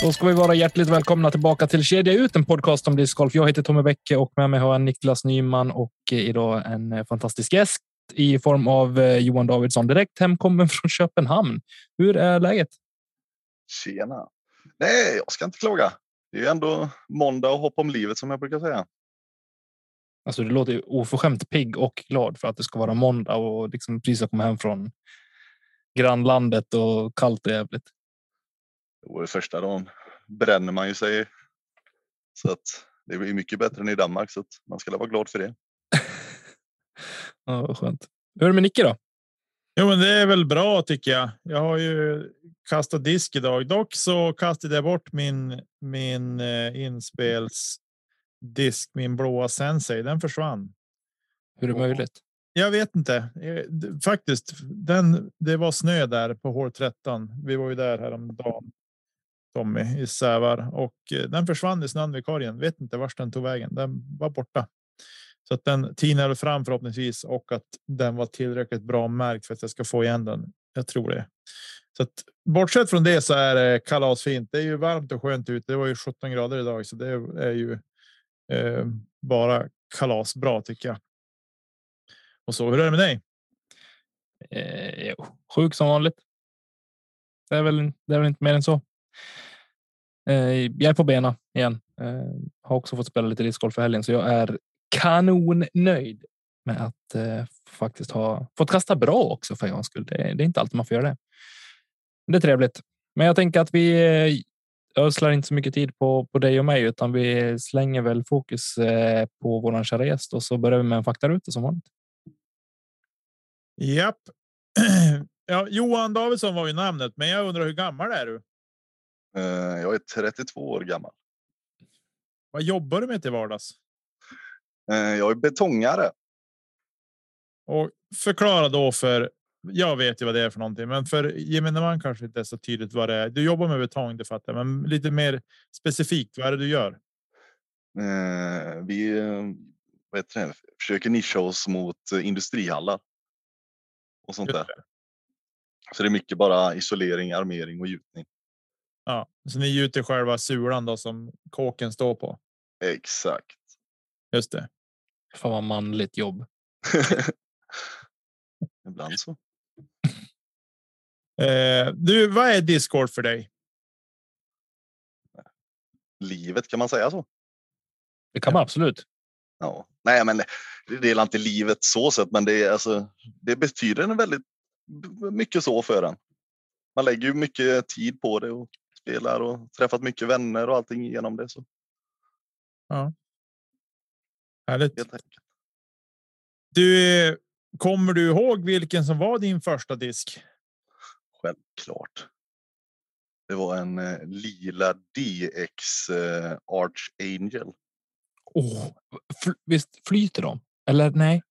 Då ska vi vara hjärtligt välkomna tillbaka till Kedja ut, en podcast om discgolf. Jag heter Tommy Bäcke och med mig har jag Niklas Nyman och idag en fantastisk gäst i form av eh, Johan Davidsson, direkt hemkommen från Köpenhamn. Hur är läget? Tjena! Nej, jag ska inte klaga. Det är ju ändå måndag och hopp om livet som jag brukar säga. Alltså, du låter oförskämt pigg och glad för att det ska vara måndag och liksom precis har kommit hem från grannlandet och kallt och jävligt. Och det första dagen bränner man ju sig. Så att det blir mycket bättre än i Danmark så att man ska vara glad för det. ja, vad skönt. Hur är det med Nicke då? Jo, men det är väl bra tycker jag. Jag har ju kastat disk idag. Dock så kastade jag bort min min eh, inspelsdisk, min blåa Sensei. Den försvann. Hur är det möjligt? Jag vet inte eh, faktiskt. Den. Det var snö där på hål 13. Vi var ju där häromdagen Tommy i Sävar och eh, den försvann i snön vid korgen. Vet inte vart den tog vägen. Den var borta. Så att den tinade fram förhoppningsvis och att den var tillräckligt bra märkt för att jag ska få igen den. Jag tror det. Så att bortsett från det så är det kalasfint. Det är ju varmt och skönt ute. Det var ju 17 grader idag, så det är ju eh, bara kalasbra tycker jag. Och så hur är det med dig? Eh, jo, sjuk som vanligt. Det är väl. Det är väl inte mer än så. Eh, jag är på benen igen. Eh, har också fått spela lite discgolf för helgen, så jag är kanonnöjd med att eh, faktiskt ha fått kasta bra också för en skull. Det, det, är inte alltid man får göra det. Det är trevligt, men jag tänker att vi eh, ödslar inte så mycket tid på, på dig och mig, utan vi slänger väl fokus eh, på våran kära gäst och så börjar vi med en faktaruta som vanligt. Japp. Ja, Johan Davidsson var ju namnet, men jag undrar hur gammal är du? Eh, jag är 32 år gammal. Vad jobbar du med till vardags? Eh, jag är betongare. Och förklara då för. Jag vet ju vad det är för någonting, men för gemene man kanske inte är så tydligt vad det är. Du jobbar med betong, det fattar men lite mer specifikt. Vad är det du gör? Eh, vi vad heter det, försöker nischa oss mot industrihallar. Och sånt där. Så det är mycket bara isolering, armering och gjutning. Ja, så ni gjuter själva sulan då som kåken står på? Exakt. Just det. Fan vad manligt jobb. Ibland så. Eh, du, vad är Discord för dig? Livet, kan man säga så? Det kan man absolut. Ja, nej, men det är inte livet så sett, men det är alltså. Det betyder en väldigt mycket så för en. Man lägger ju mycket tid på det och spelar och träffat mycket vänner och allting genom det. Så. Ja. Härligt. Du, kommer du ihåg vilken som var din första disk? Självklart. Det var en eh, lila DX eh, Arch Angel. Oh, visst flyter de? Eller nej?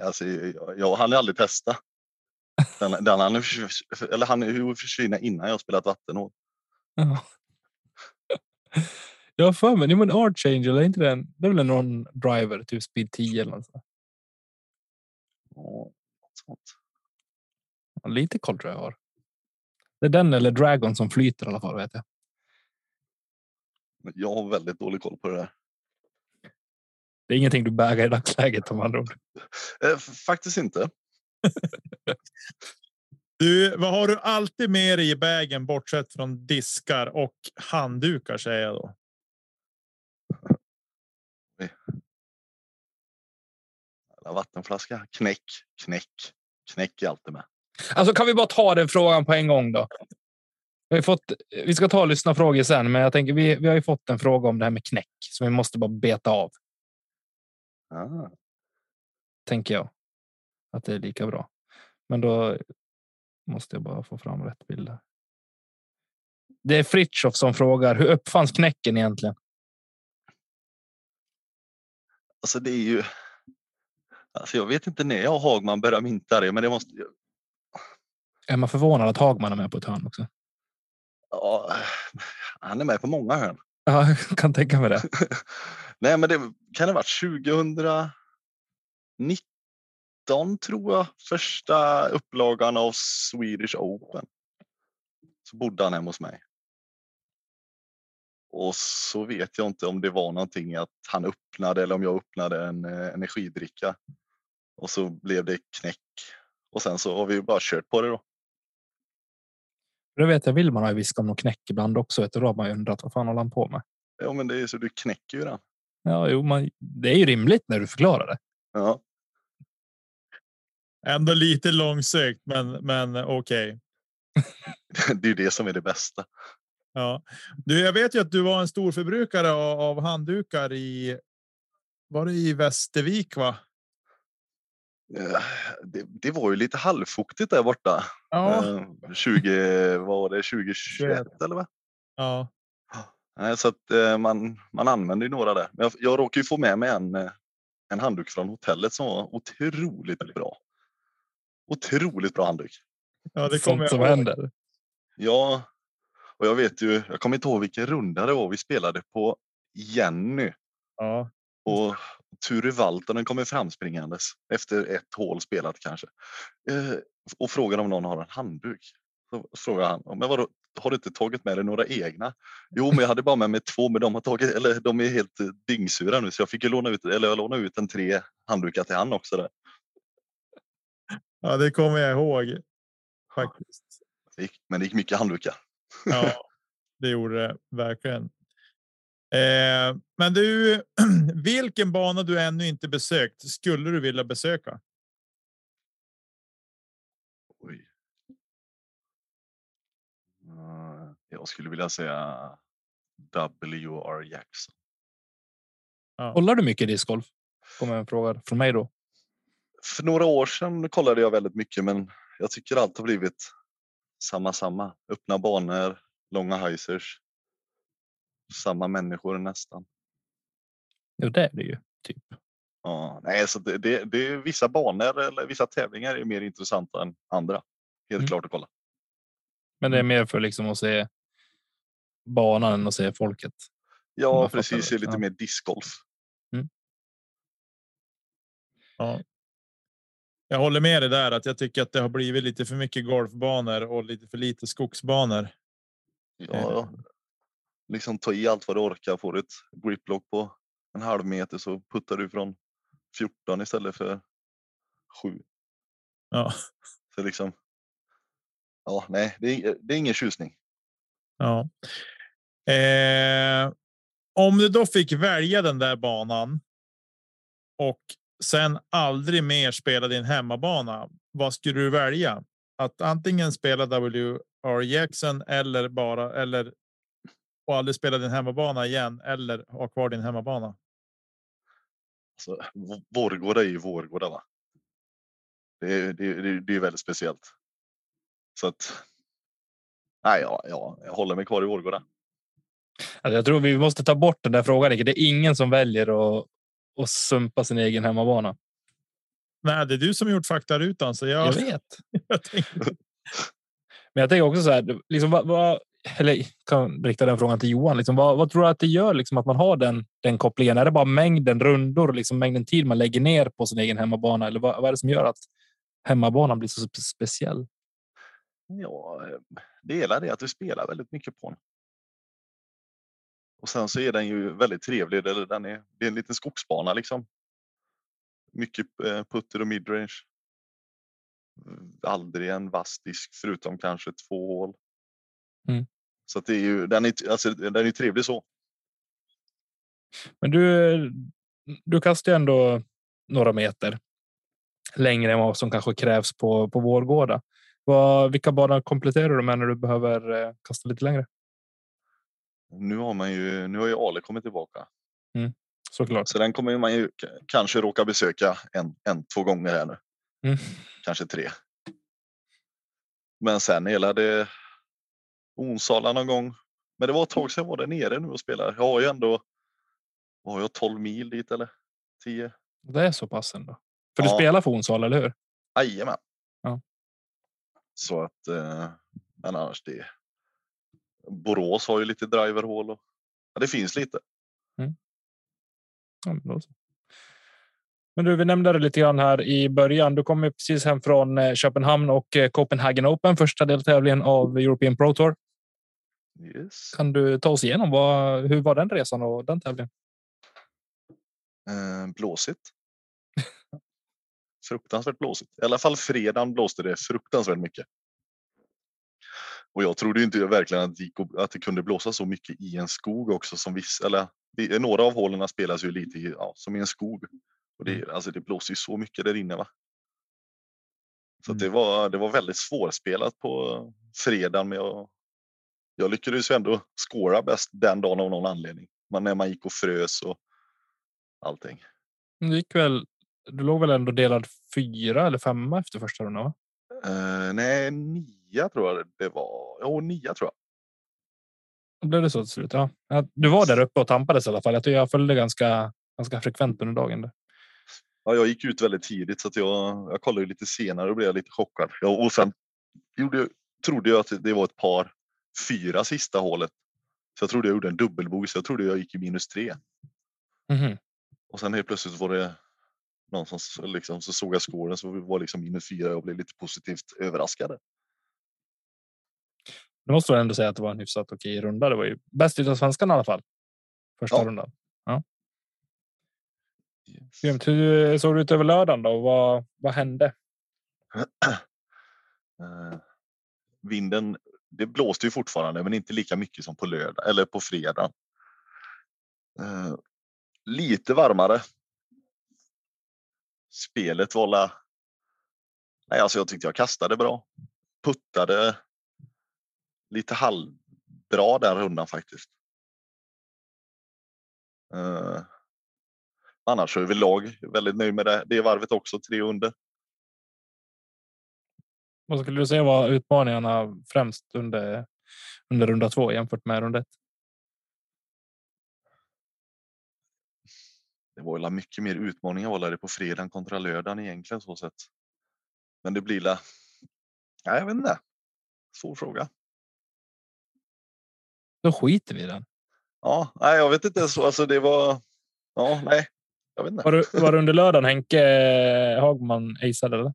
Alltså, jag, jag hann aldrig testa. Den, den han, eller han försvinna innan jag spelat vattenhål. Ja. Jag har för mig, det är en Archangel, är inte den? Det är väl någon driver, typ speed 10 eller något sånt. Ja. Lite koll tror jag har. Det är den eller Dragon som flyter i alla fall vet jag. Jag har väldigt dålig koll på det där. Det är ingenting du bägar i dagsläget om andra ord. Eh, faktiskt inte. Du, vad har du alltid med dig i vägen bortsett från diskar och handdukar säger jag då? Vattenflaska, knäck, knäck, Knäck är alltid med. Alltså kan vi bara ta den frågan på en gång då? Vi, har fått, vi ska ta och lyssna frågor sen, men jag tänker vi, vi har ju fått en fråga om det här med knäck som vi måste bara beta av. Ah. Tänker jag. Att det är lika bra. Men då måste jag bara få fram rätt bilder. Det är Fritjof som frågar hur uppfanns knäcken egentligen? Alltså det är ju. Alltså jag vet inte när jag och Hagman började mynta det, men det måste. Är man förvånad att Hagman är med på ett hörn också? Ja, han är med på många hörn. Ja, jag kan tänka mig det. Nej, men det kan det ha varit 2019 tror jag. Första upplagan av Swedish Open. Så bodde han hemma hos mig. Och så vet jag inte om det var någonting att han öppnade eller om jag öppnade en eh, energidricka. Och så blev det knäck. Och sen så har vi bara kört på det då. Det vet jag, Willman har viskat om någon knäck ibland också. Vet du, då har man ju undrat vad fan håller han på med? Ja, men det är så du knäcker ju den. Ja, jo, man, det är ju rimligt när du förklarar det. Ja, Ändå lite långsökt, men, men okej. det är det som är det bästa. Ja, du, jag vet ju att du var en stor förbrukare av, av handdukar i. Var det i Västervik? Va? Eh, Det, det var ju lite halvfuktigt där borta. Ja, Eh, 20, vad var det, 2021 eller vad? ja, så att eh, man, man använder ju några där. Men jag, jag råkade ju få med mig en, eh, en handduk från hotellet som var otroligt bra. Otroligt bra handduk. ja, det kommer Sånt som händer. Ja, och jag vet ju, jag kommer inte ihåg vilken runda det var vi spelade på Jenny. Ja, Och Ture Valtonen kommer framspringandes efter ett hål spelat kanske. Eh, och frågar om någon har en handduk. Så frågar han, men vadå, har du inte tagit med dig några egna? Jo, men jag hade bara med mig två, men de har tagit, eller de är helt dyngsura nu så jag fick ju låna ut, eller jag lånade ut en tre handdukar till han också. Där. Ja, det kommer jag ihåg. Faktiskt. Det gick, men det gick mycket handdukar. Ja, det gjorde det verkligen. Eh, men du, vilken bana du ännu inte besökt skulle du vilja besöka? Oj. Eh, Jag skulle vilja säga W.R. Jackson. Kollar du mycket discgolf? Kommer en fråga från mig då. För några år sedan kollade jag väldigt mycket men jag tycker allt har blivit samma samma. Öppna banor, långa heisers. Samma människor nästan. Jo, det är det ju. Typ. Ja, nej, så det, det, det är vissa banor eller vissa tävlingar är mer intressanta än andra. Helt Mm. klart att kolla. Men det är mer för liksom att se banan än att se folket. Ja, precis. det. Är lite Ja. mer discgolf. Ja. Jag håller med dig där att jag tycker att det har blivit lite för mycket golfbanor och lite för lite skogsbanor. Ja, liksom ta i allt vad du orkar. Får du ett griplock på en halv meter så puttar du från 14 istället för 7. Ja, Så liksom. Ja, nej, det är, det är ingen tjusning. ja. Eh, om du då fick välja den där banan. Och sen aldrig mer spela din hemmabana. Vad skulle du välja? Att antingen spela W.R. Jackson eller bara eller. Och aldrig spela din hemmabana igen eller ha kvar din hemmabana. Alltså, Vårgårda är ju Vårgårda va? Det är, det, är- det, är- väldigt speciellt. Så att. Nej, ja, ja, jag håller mig kvar i Vårgårda. Alltså, jag tror vi måste ta bort den där frågan. Det är ingen som väljer att, att sumpa sin egen hemmabana. Nej, det är du som gjort faktarutan så jag. Jag vet. jag tänkte, Men jag tänker också så här, liksom, vad, vad, eller kan rikta den frågan till Johan. Liksom, vad, vad tror du att det gör liksom, att man har den, den kopplingen? Är det bara mängden rundor, liksom, mängden tid man lägger ner på sin egen hemmabana? Eller vad, vad är det som gör att hemmabanan blir så spe- speciell? Ja, det gäller det att du spelar väldigt mycket på den. Och sen så är den ju väldigt trevlig. Eller den är, det är en liten skogsbana liksom. Mycket eh, putter och midrange. Aldrig en vass disk förutom kanske två hål. Mm. Så det är ju, den är, alltså, den är trevlig så. Men du, du kastar ju ändå några meter. längre än vad som kanske krävs på, på vårgårdar. Vad, vilka banor kompletterar du med när du behöver eh, kasta lite längre? Nu har man ju, nu har ju Ale kommit tillbaka. Såklart. Så den kommer man ju kanske råka besöka en, en två gånger här nu. Mm. Kanske tre. Men sen hela det Onsala någon gång. Men det var ett tag sedan jag var där nere nu och spelade. Jag har ju ändå, vad har jag 12 mil dit eller 10? Det är så pass ändå. För du Ja. spelar för Onsala, eller hur? Jajamän. Ja. Så att, eh, men annars det. Borås har ju lite driverhål och ja, det finns lite. Ja, men, du, vi nämnde det lite grann här i början. Du kom ju precis hem från eh, Köpenhamn och eh, Copenhagen Open, första deltävlingen av European Pro Tour. Yes. Kan du ta oss igenom vad, hur var den resan och den tävlingen? Eh, blåsigt. fruktansvärt blåsigt. I alla fall fredagen blåste det fruktansvärt mycket. Och jag trodde inte verkligen att det, att, det kunde blåsa så mycket i en skog också som vissa, eller det- några av hålen spelas ju lite i, ja, som i en skog. Och det, alltså det blåser ju så mycket där inne va. Så att det, var, det var väldigt svårspelat på fredagen men jag, jag lyckades ju ändå skåra bäst den dagen av någon anledning. Men när man gick och frös och allting. Du gick väl. Du låg väl ändå delad fyra eller femma efter första rundan? Uh, nej, nia tror jag det var. Jo, nia tror jag. Då blev det så till slut. Ja. Du var där uppe och tampades i alla fall. Jag jag följde ganska, ganska frekvent under dagen. Där. Ja, jag gick ut väldigt tidigt så att jag, jag kollade lite senare och blev lite chockad. Ja, och sen gjorde, trodde jag att det var ett par fyra sista hålet. Så jag trodde jag gjorde en dubbelbogey så jag trodde jag gick i minus tre. Mhm. Och sen helt plötsligt var det någon som liksom, så såg jag scoren så var liksom minus fyra och jag blev lite positivt överraskad. Du måste väl ändå säga att det var en hyfsat okej runda. Det var ju bäst utav svenskan i alla fall. Första Ja. rundan. Grymt. Hur såg det ut över lördagen då? Vad, vad hände? Eh, vinden, det blåste ju fortfarande men inte lika mycket som på lördag eller på fredag. Eh, lite varmare. Spelet var. Nej, alltså jag tyckte jag kastade bra. Puttade lite halvbra den rundan faktiskt. Eh, annars överlag väldigt nöjd med det, det varvet också, tre under. Vad skulle du säga var utmaningarna främst under under runda två jämfört med runda ett? Det var väl mycket mer utmaningar var det på fredagen kontra lördagen egentligen så sett. Men det blir la... Nej, jag vet inte. Svår fråga. Då skiter vi i den. Ja, nej, jag vet inte. Så, alltså det var... Ja, nej. Jag vet inte. Var, du, var det under lördagen Henke Hagman aceade? Eller?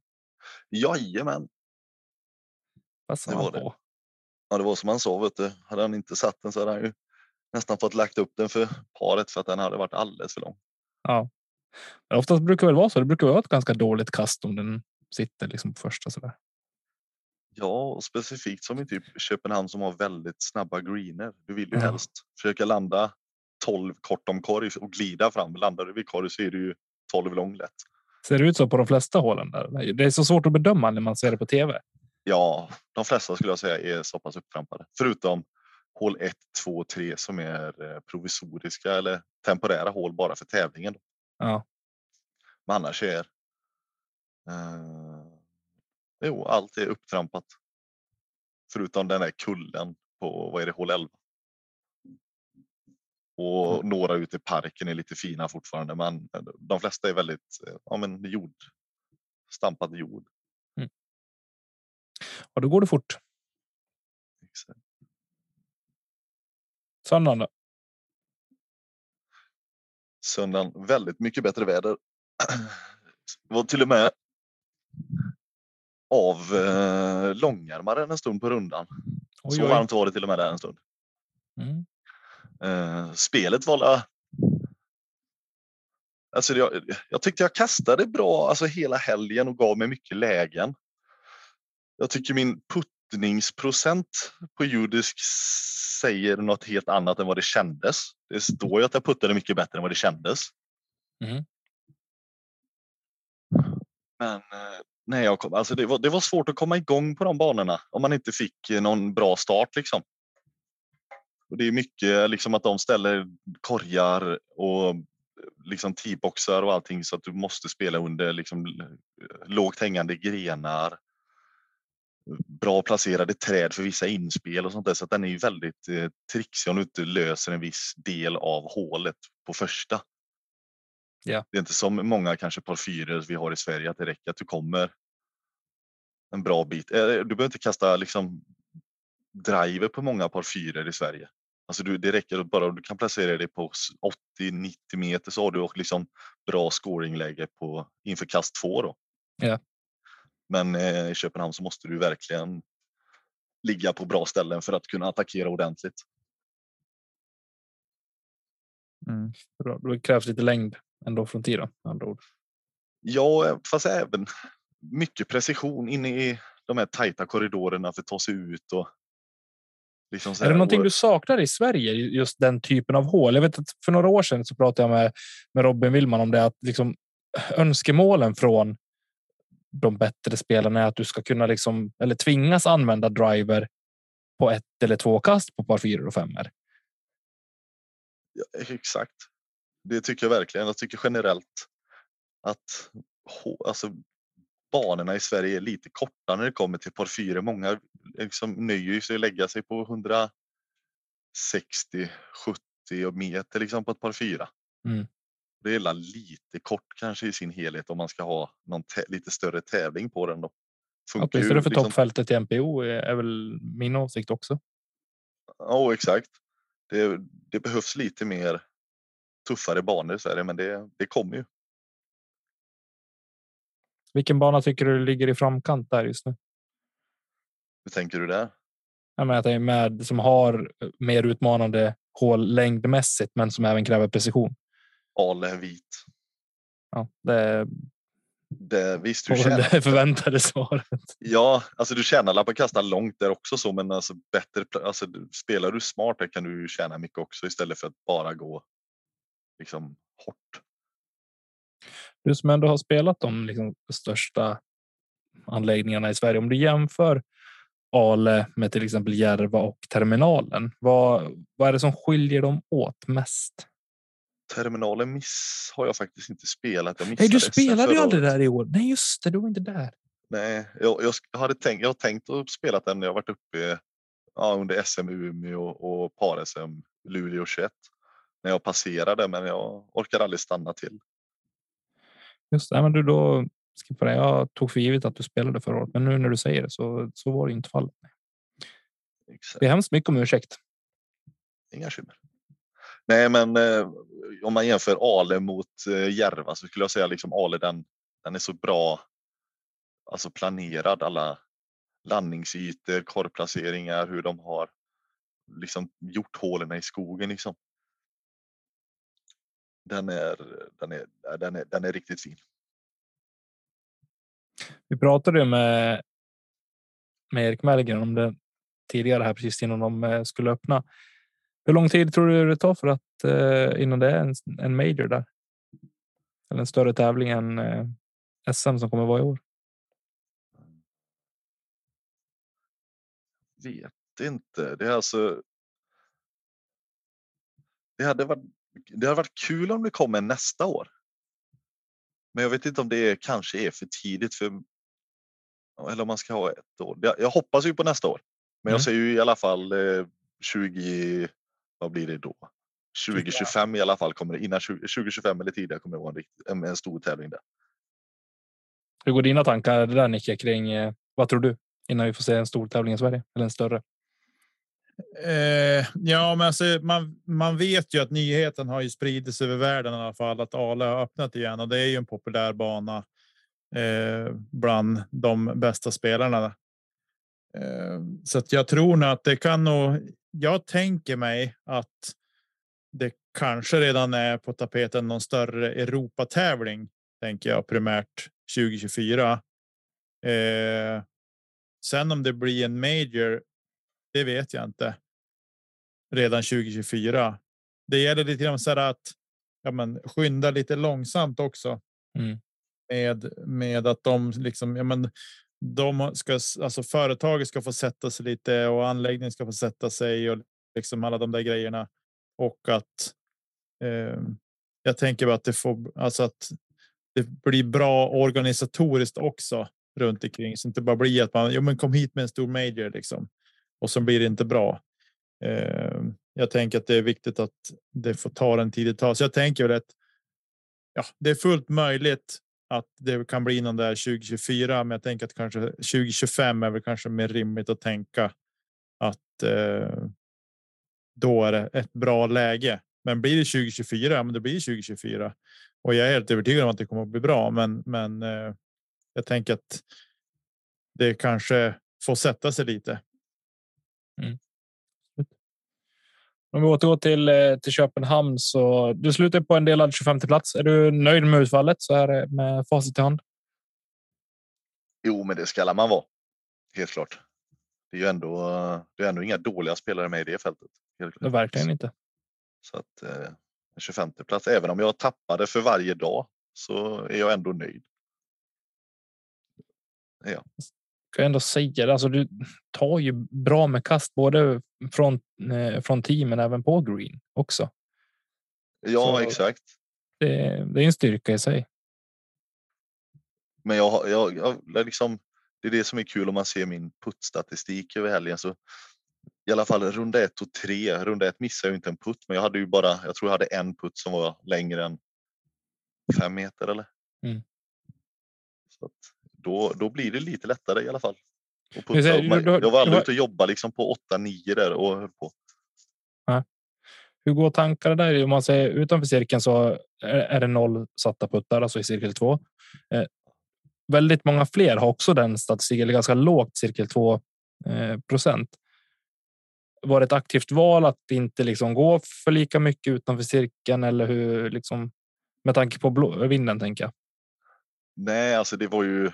Jajamän. Passade Det han var det. på? Ja, det var som han sa, vet du. Hade han inte satt den så hade han ju nästan fått lagt upp den för paret för att den hade varit alldeles för lång. Ja. Men oftast brukar det väl vara så. Det brukar vara ett ganska dåligt kast om den sitter liksom på första sådär. Ja, och specifikt som i typ Köpenhamn som har väldigt snabba greener. Du vill ju Ja. helst försöka landa 12 kort om korg och glida fram. Landar du vid korg så är det ju 12 lång lätt. Ser det ut så på de flesta hålen? Där? Det är så svårt att bedöma när man ser det på tv. Ja, de flesta skulle jag säga är så pass upptrampade. Förutom hål 1, 2 och 3 som är eh, provisoriska eller temporära hål bara för tävlingen. Ja. Men annars är eh, jo, allt är upptrampat. Förutom den där kullen på vad är det, hål 11. Och några ute i parken är lite fina fortfarande, men de flesta är väldigt eh, ja, men jord. Stampad jord. Och då går det fort. Exakt. Söndagen då? söndagen väldigt mycket bättre väder. Det var till och med av eh, långärmaren en stund på rundan. Oj, Så oj. varmt var det till och med där en stund. Mm. Eh, spelet var. Alltså jag, jag tyckte jag kastade bra alltså hela helgen och gav mig mycket lägen. Jag tycker min puttningsprocent på judisk säger något helt annat än vad det kändes. Det står ju att jag puttade mycket bättre än vad det kändes. Mhm. Men eh, när jag kom, alltså det var, det var svårt att komma igång på de banorna om man inte fick eh, någon bra start liksom. Och det är mycket liksom att de ställer korgar och eh, liksom teeboxar och allting så att du måste spela under liksom lågt hängande grenar. Bra placerade träd för vissa inspel och sånt där så att den är ju väldigt eh, trixig om du inte löser en viss del av hålet på första. Ja. Det är inte som många kanske par fyror vi har i Sverige att det räcker att du kommer en bra bit. Eh, Du behöver inte kasta liksom driver på många par fyror i Sverige. Alltså du, det räcker att bara du kan placera dig på 80-90 meter så har du liksom bra scoringläge på inför kast två då. Ja. Men eh, i Köpenhamn så måste du verkligen ligga på bra ställen för att kunna attackera ordentligt. Mm. Bra. Det krävs lite längd ändå från tiden. med andra ord. Ja, fast även mycket precision inne i de här tajta korridorerna för att ta sig ut och liksom Är det någonting du saknar i Sverige? Just den typen av hål? Jag vet att för några år sedan så pratade jag med, med Robin Willman om det att liksom önskemålen från de bättre spelarna är att du ska kunna liksom eller tvingas använda driver på ett eller två kast på par fyror och femmor. Ja, exakt. Det tycker jag verkligen. Jag tycker generellt att alltså, banorna i Sverige är lite korta när det kommer till par fyra. Många liksom nöjer sig att lägga sig på 160, 70 meter liksom på ett par fyra. Mm. Det är la lite kort kanske i sin helhet om man ska ha någon lite större tävling på den. Då. Funkar Åtminstone för liksom- toppfältet i MPO är är väl min åsikt också. Ja, exakt. Det, det behövs lite mer tuffare banor i Sverige, men det, det kommer ju. Vilken bana tycker du ligger i framkant där just nu? Hur tänker du där? Jag menar att det är med som har mer utmanande hål längdmässigt, men som även kräver precision. Ale vit. Ja, det Det, visst, du tjänar, det förväntade svaret. ja, alltså du tjänar på att kasta långt där också så, men alltså bättre, alltså spelar du smart där kan du tjäna mycket också istället för att bara gå liksom hårt. Du som ändå har spelat de liksom, största anläggningarna i Sverige. Om du jämför Ale med till exempel Järva och terminalen. Vad, vad är det som skiljer dem åt mest? Terminalen miss har jag faktiskt inte spelat. Jag Nej, du spelade ju aldrig där i år. Nej, just det. Du var inte där. Nej, jag, jag, hade tänkt, jag har tänkt att spela den när jag varit uppe ja, under SM Umeå och par-SM Luleå 21. När jag passerade, men jag orkar aldrig stanna till. Just det. Men du då skippar det. Jag tog för givet att du spelade förra året, men nu när du säger det så, så var det inte fallet. Exakt. Det är hemskt mycket om ursäkt. Inga bekymmer. Nej, men eh, om man jämför Ale mot eh, Järva så skulle jag säga liksom Ale den, den är så bra alltså planerad. Alla landningsytor, korvplaceringar, hur de har liksom gjort hålen i skogen. Liksom. Den är, den, är, den, är, den är riktigt fin. Vi pratade ju med, med Erik Mellgren om det tidigare här precis innan de eh, skulle öppna. Hur lång tid tror du det tar för att eh, innan det är en, en major där? Eller en större tävling än eh, SM som kommer vara i år? Vet inte. Det är alltså. Det hade varit. Det hade varit kul om det kommer nästa år. Men jag vet inte om det kanske är för tidigt för. Eller om man ska ha ett år. Jag, jag hoppas ju på nästa år. Men Mm. jag säger ju i alla fall eh, 20. Vad blir det då? 2025 i alla fall kommer det innan 20, 2025 eller tidigare kommer det vara en, en stor tävling där. Hur går dina tankar där Nicke kring eh, vad tror du innan vi får se en stor tävling i Sverige eller en större? Eh, ja, men alltså, man, man vet ju att nyheten har ju spridits över världen i alla fall att Ale har öppnat igen och det är ju en populär bana eh, bland de bästa spelarna. Eh, så att jag tror nog att det kan nog. Jag tänker mig att det kanske redan är på tapeten någon större Europatävling tänker jag primärt 2024. Eh, sen om det blir en major det vet jag inte. Redan 2024. Det gäller lite grann så här att ja, men skynda lite långsamt också. Mm. med med att de liksom. Ja, men de ska alltså företaget ska få sätta sig lite och anläggningen ska få sätta sig och liksom alla de där grejerna och att. Eh, jag tänker att det får alltså att det blir bra organisatoriskt också runt omkring så inte bara blir att man jo, men kom hit med en stor major liksom och så blir det inte bra. Eh, jag tänker att det är viktigt att det får ta den tid det tar. Så jag tänker väl att. Ja, det är fullt möjligt att det kan bli någon där 2024, men jag tänker att kanske 2025 är väl kanske mer rimligt att tänka att eh, då är det ett bra läge. Men blir det 2024, men det blir 2024 och jag är helt övertygad om att det kommer att bli bra. Men, men eh, jag tänker att det kanske får sätta sig lite. Mm. Om vi återgår till, eh, till Köpenhamn så du slutar på en delad 25 plats. Är du nöjd med utfallet så här med facit i hand? Jo, men det ska man vara. Helt klart. Det är ju ändå, det är ändå inga dåliga spelare med i det fältet. Det verkligen inte. Så att eh, 25 plats, även om jag tappade för varje dag så är jag ändå nöjd. Ja kan ändå säga det. Alltså, du tar ju bra med kast både från eh, från teamen även på green också. Ja, Så exakt. Det, det, är en styrka i sig. Men jag, jag, jag liksom, det är det som är kul om man ser min puttstatistik över helgen. Så I alla fall runda ett och tre. Runda ett missade jag inte en putt, men jag hade ju bara. Jag tror jag hade en putt som var längre än fem meter eller. Mm. Så att, då, då blir det lite lättare i alla fall. Och putta, jag var aldrig ute och jobba liksom på 8-9 där och höll på. Ja. Hur går tankarna där? Om man säger utanför cirkeln så är det noll satta puttar, alltså i cirkel 2. Eh, väldigt många fler har också den statistiken, eller ganska lågt cirkel 2 eh, procent. Var det ett aktivt val att inte liksom gå för lika mycket utanför cirkeln eller hur liksom med tanke på blå, vinden tänker jag? Nej, alltså det var ju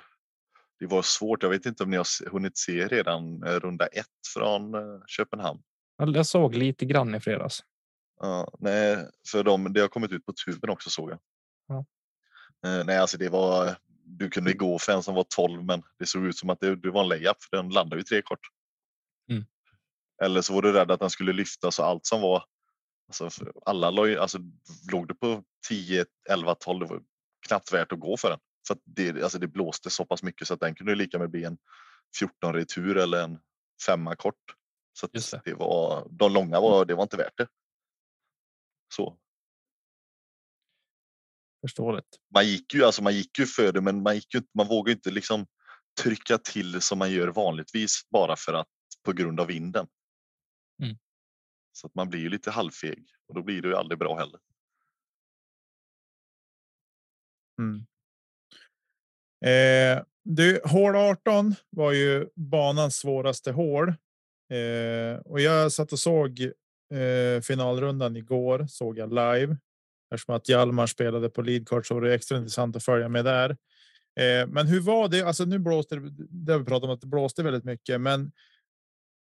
det var svårt. Jag vet inte om ni har hunnit se redan eh, runda ett från eh, Köpenhamn. Jag såg lite grann i fredags. Ja, nej, för de, det har kommit ut på tuben också såg jag. Ja. Eh, nej, alltså det var. Du kunde gå för en som var 12, men det såg ut som att det, det var en layup för den landade ju tre kort. Mm. Eller så var du rädd att den skulle lyfta så allt som var. Alltså, alla låg, alltså, låg det på 10, 11, 12. Det var knappt värt att gå för den. För det, alltså det blåste så pass mycket så att den kunde lika med bli en 14 retur eller en femma kort. Så det. det. var de långa var det var inte värt det. Så. Förståeligt. Man gick ju alltså man gick ju för det, men man gick ju man vågar inte liksom trycka till som man gör vanligtvis bara för att på grund av vinden. Mm. Så att man blir ju lite halvfeg och då blir det ju aldrig bra heller. Mm. Eh, du, hål 18 var ju banans svåraste hål. Eh, och jag satt och såg eh, finalrundan igår, såg jag live. Eftersom att Hjalmar spelade på leadcard så var det extra intressant att följa med där. Eh, men hur var det? Alltså nu blåste det, det har vi pratat om att det blåste väldigt mycket, men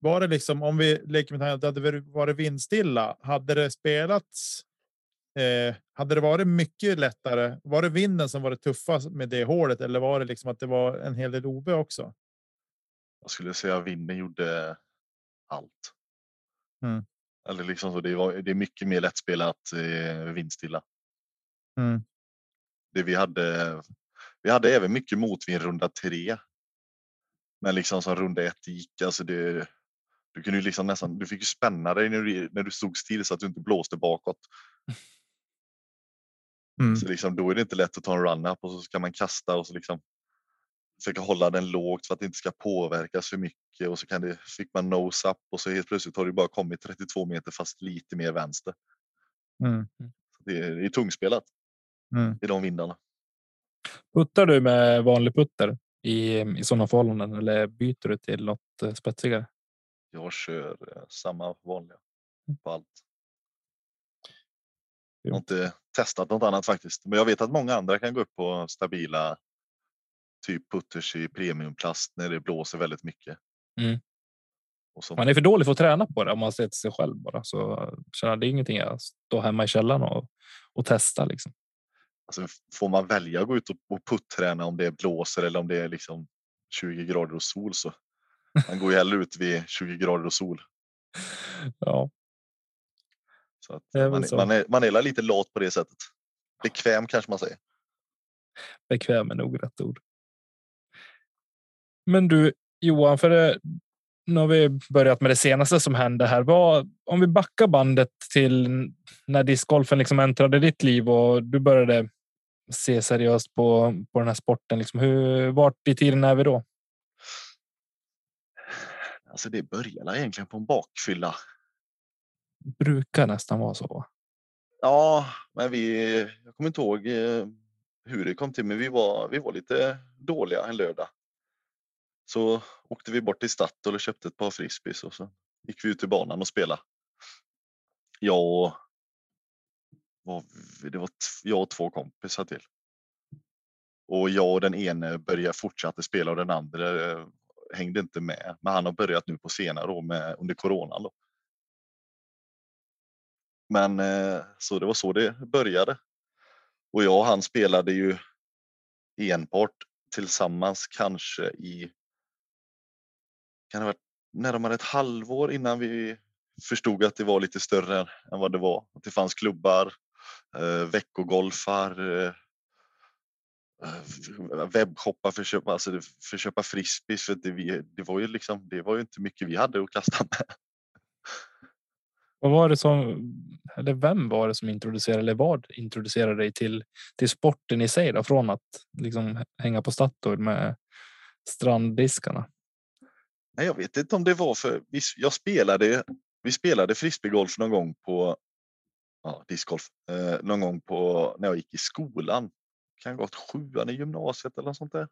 var det liksom om vi leker med att det hade varit vindstilla? Hade det spelats Eh, hade det varit mycket lättare? Var det vinden som var det tuffa med det hålet eller var det liksom att det var en hel del OB också? Jag skulle säga att vinden gjorde allt. Mm. Eller liksom så. Det, var, det är mycket mer lättspelat eh, vindstilla. Mm. Det vi hade. Vi hade även mycket motvind runda tre. Men liksom som runda ett gick, alltså det. Du kunde ju liksom nästan, du fick ju spänna dig när du, när du stod still så att du inte blåste bakåt. Mm. Så liksom, då är det inte lätt att ta en run-up och så ska man kasta och så liksom försöka hålla den lågt för att det inte ska påverkas för mycket och så kan det, fick man nose up och så helt plötsligt har det bara kommit 32 meter fast lite mer vänster. Mm. Det, är, det är tungspelat mm. i de vindarna. Puttar du med vanlig putter i, i sådana förhållanden eller byter du till något eh, spetsigare? Jag kör eh, samma vanliga mm. på allt. Jag har inte testat något annat faktiskt, men jag vet att många andra kan gå upp på stabila typ putters i premiumplast när det blåser väldigt mycket. Mm. Man är för dålig för att träna på det om man ser till sig själv bara så känner det är ingenting jag står hemma i källaren och, och testa liksom. Alltså, får man välja att gå ut och, och putträna om det blåser eller om det är liksom 20 grader och sol så man går ju hellre ut vid 20 grader och sol. Ja, Så att man, så. man, är, man är lite lat på det sättet. Bekväm kanske man säger. bekväm är nog rätt ord. Men du Johan, för det, nu har vi börjat med det senaste som hände här. Vad, om vi backar bandet till när discgolfen liksom äntrade ditt liv och du började se seriöst på, på den här sporten. Liksom, hur, vart i tiden är vi då? Alltså det började egentligen på en bakfylla. Brukar nästan vara så. Ja, men vi, jag kommer inte ihåg eh, hur det kom till, men vi var, vi var lite dåliga en lördag. Så åkte vi bort till Statoil och köpte ett par frisbees och så gick vi ut till banan och spelade. Jag och, var, det var jag och två kompisar till. Och jag och den ene började fortsätta spela och den andra eh, hängde inte med. Men han har börjat nu på senare år med, under coronan. Då. Men eh, så det var så det började. Och jag och han spelade ju enbart tillsammans kanske i kan det ha varit närmare ett halvår innan vi förstod att det var lite större än vad det var. Att det fanns klubbar, eh, veckogolfar, eh, webbshoppar för att köpa, alltså för att köpa frisbees. För det, det, var ju liksom, det var ju inte mycket vi hade att kasta med. Vad var det som, eller vem var det som introducerade, eller vad introducerade dig till, till sporten i sig då? Från att liksom hänga på Statoil med stranddiskarna? Nej, jag vet inte om det var för vi, jag spelade. Vi spelade frisbeegolf någon gång på ja, discgolf eh, någon gång på när jag gick i skolan. Kan gått sjuan i gymnasiet eller något sånt där.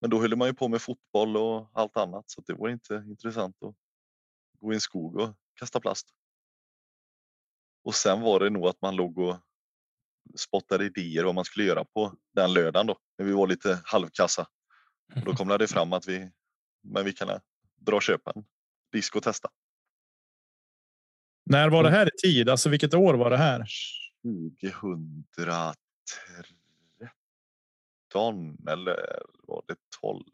Men då höll man ju på med fotboll och allt annat så att det var inte intressant att gå i en skog och kasta plast. Och sen var det nog att man låg och spottade idéer vad man skulle göra på den lördagen då när vi var lite halvkassa. Och då kom det fram att vi, men vi kan dra och köpa en disk och testa. När var det här i tid? Alltså vilket år var det här? 2013 eller var det 12?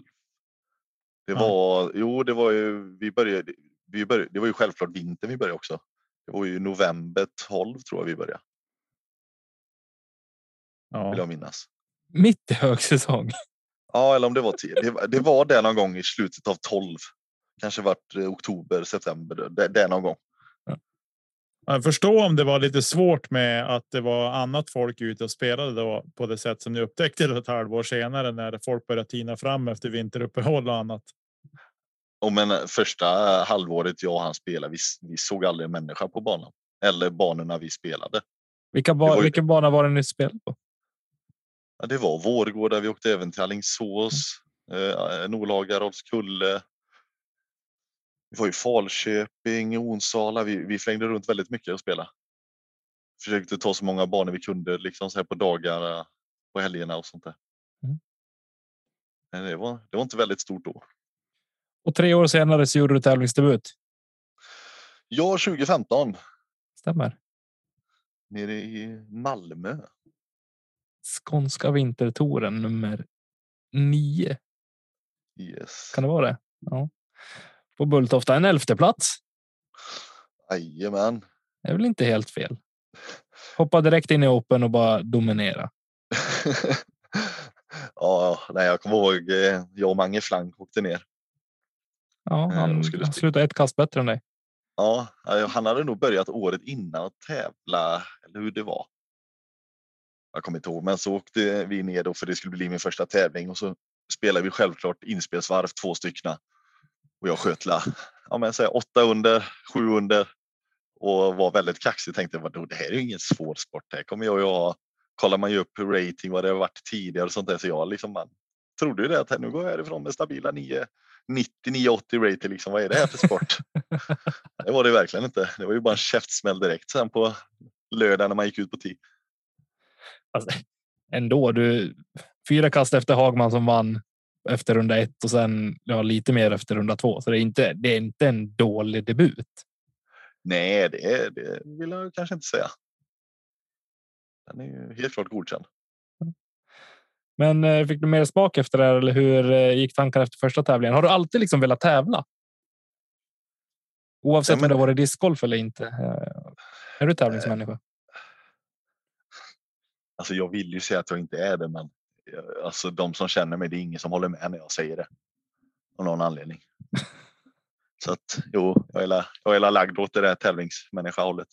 Det Ja. var, jo det var ju, vi började, vi började, det var ju självklart vintern vi började också. Det var ju november 12 tror jag vi började, vill Ja, jag minnas. Mitt i högsäsong. Ja, eller om det var 10. Det, det var det någon gång i slutet av 12. Kanske vart eh, oktober, september, det, det någon gång. jag förstår om det var lite svårt med att det var annat folk ute och spelade då på det sätt som ni upptäckte det ett halvår senare när folk började tina fram efter vinteruppehåll och annat. Och men eh, första halvåret jag och han spelade, vi, vi såg aldrig en människa på banan. Eller banorna vi spelade. Vilka, ba, ju- vilken bana var det ni spelade på? Ja, det var Vårgårda, vi åkte även till Alingsås, eh, Nolaga, Rolfskulle. Vi var i Falköping, Onsala. Vi, vi flängde runt väldigt mycket och spelade. Försökte ta så många banor vi kunde liksom så här på dagarna, på helgerna och sånt där. Mm. Men det var, det var inte väldigt stort då. Och tre år senare så gjorde du tävlingsdebut. Ja, 2015 Stämmer. nere i Malmö. Skånska vintertouren nummer nio. Yes. Kan det vara det? Ja. På Bulltofta en elfte plats. Jajamän. Det är väl inte helt fel. Hoppa direkt in i Open och bara dominera. ja, nej, jag kommer ihåg eh, jag och Mange Flank åkte ner. Ja, Eh, han, skulle slutade ett kast bättre än dig. Ja, han hade nog börjat året innan att tävla, eller hur det var. Jag kommer inte ihåg, men så åkte vi ner då för det skulle bli min första tävling och så spelade vi självklart inspelsvarv, två stycken. Och jag sköt la, ja men säg åtta under, sju under och var väldigt kaxig. Tänkte vadå, det här är ju ingen svår sport. Här kommer jag ju ha, kollar man ju upp hur rating vad det har varit tidigare och sånt där. Så jag liksom man trodde ju det att nu går jag härifrån med stabila 9, 90, 980 rating. Liksom. Vad är det här för sport? det var det verkligen inte. Det var ju bara en käftsmäll direkt sen på lördag när man gick ut på tee. Alltså, ändå, du fyra kast efter Hagman som vann efter runda ett och sen ja, lite mer efter runda två. Så det är inte, det är inte en dålig debut. Nej, det, det vill jag kanske inte säga. Den är ju helt klart godkänd. Men eh, fick du mer smak efter det här, eller hur eh, gick tankarna efter första tävlingen? Har du alltid liksom velat tävla? Oavsett Ja, men- om det varit discgolf eller inte. Eh, Är du tävlingsmänniska? Alltså jag vill ju säga att jag inte är det, men alltså de som känner mig, det är ingen som håller med när jag säger det. Av någon anledning. Så att jo, jag är, jag är la lagd åt det där tävlingsmänniska-hållet.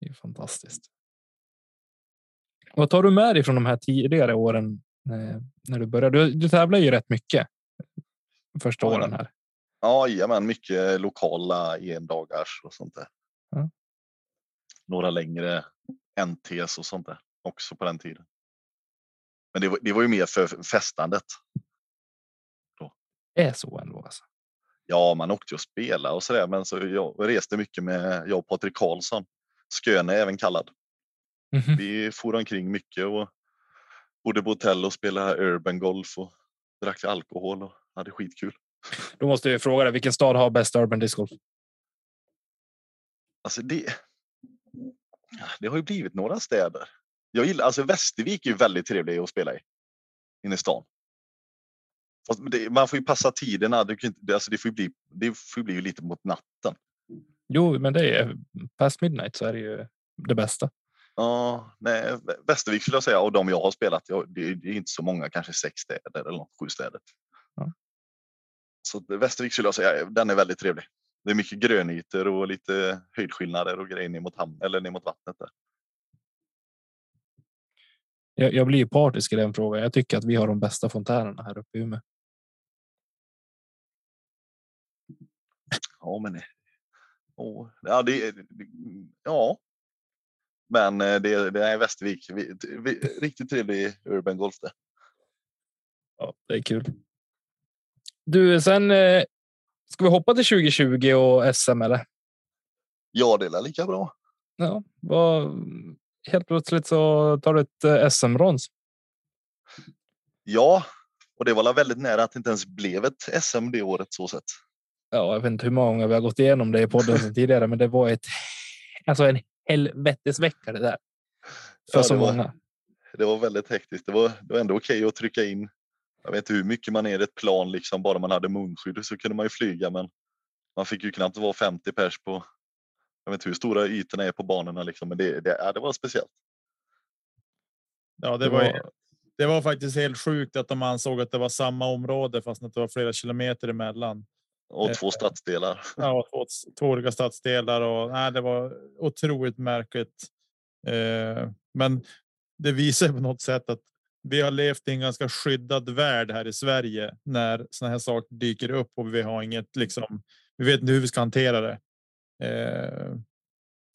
Det är fantastiskt. Vad tar du med dig från de här tidigare åren eh, när du började? Du, du tävlar ju rätt mycket. Första åren här. Ja, men mycket lokala endagars och sånt där. Ja. Några längre NTs och sånt där också på den tiden. Men det var, det var ju mer för festandet. Det är så ändå. Alltså. Ja, man åkte ju och spelade och så där, men så jag reste mycket med jag och Patrik Karlsson. Sköne även kallad. Mhm. Vi for omkring mycket och bodde på hotell och spelade urban golf och drack alkohol och hade skitkul. Då måste jag fråga dig, vilken stad har bäst urban discgolf? Alltså det. Det har ju blivit några städer. Jag gillar alltså Västervik är ju väldigt trevlig att spela i. Inne i stan. Det, man får ju passa tiderna. Det, inte, det, alltså det får bli. Det får bli lite mot natten. Jo, men det är past midnight så är det ju det bästa. Ja, nej, Vä- Västervik skulle jag säga och de jag har spelat. Jag, det, det är inte så många, kanske sex städer eller något, sju städer. Ja. Så Västervik skulle jag säga, den är väldigt trevlig. Det är mycket grönytor och lite höjdskillnader och grejer ner mot hamn eller ner mot vattnet. Där. Jag, jag blir partisk i den frågan. Jag tycker att vi har de bästa fontänerna här uppe i Umeå. Ja, men åh, ja, det- ja. Men eh, det, det är Västervik. Vi, vi, riktigt trevlig urban golf det. Ja, det är kul. Du, sen eh, ska vi hoppa till 2020 och SM eller? Ja, det är lika bra. Ja, vad, helt plötsligt så tar du ett eh, SM-brons. Ja, och det var väldigt nära att det inte ens blev ett SM det året så sett. Ja, jag vet inte hur många vi har gått igenom det i podden tidigare, men det var ett, alltså en helvetesvecka det där. För Ja, så det var- många. Det var väldigt hektiskt. Det var, det var ändå okej att trycka in. Jag vet inte hur mycket man är i ett plan, liksom bara man hade munskydd så kunde man ju flyga, men man fick ju knappt vara 50 pers på. Jag vet inte hur stora ytorna är på banorna liksom, men det, det, ja, det var speciellt. Ja, det, var, ju- det var faktiskt helt sjukt att de ansåg att det var samma område fast att det var flera kilometer emellan. Och Eh, två stadsdelar. Ja, två, två olika stadsdelar och nej, det var otroligt märkligt. Eh, men det visar på något sätt att vi har levt i en ganska skyddad värld här i Sverige när såna här saker dyker upp och vi har inget liksom. Vi vet inte hur vi ska hantera det. Eh,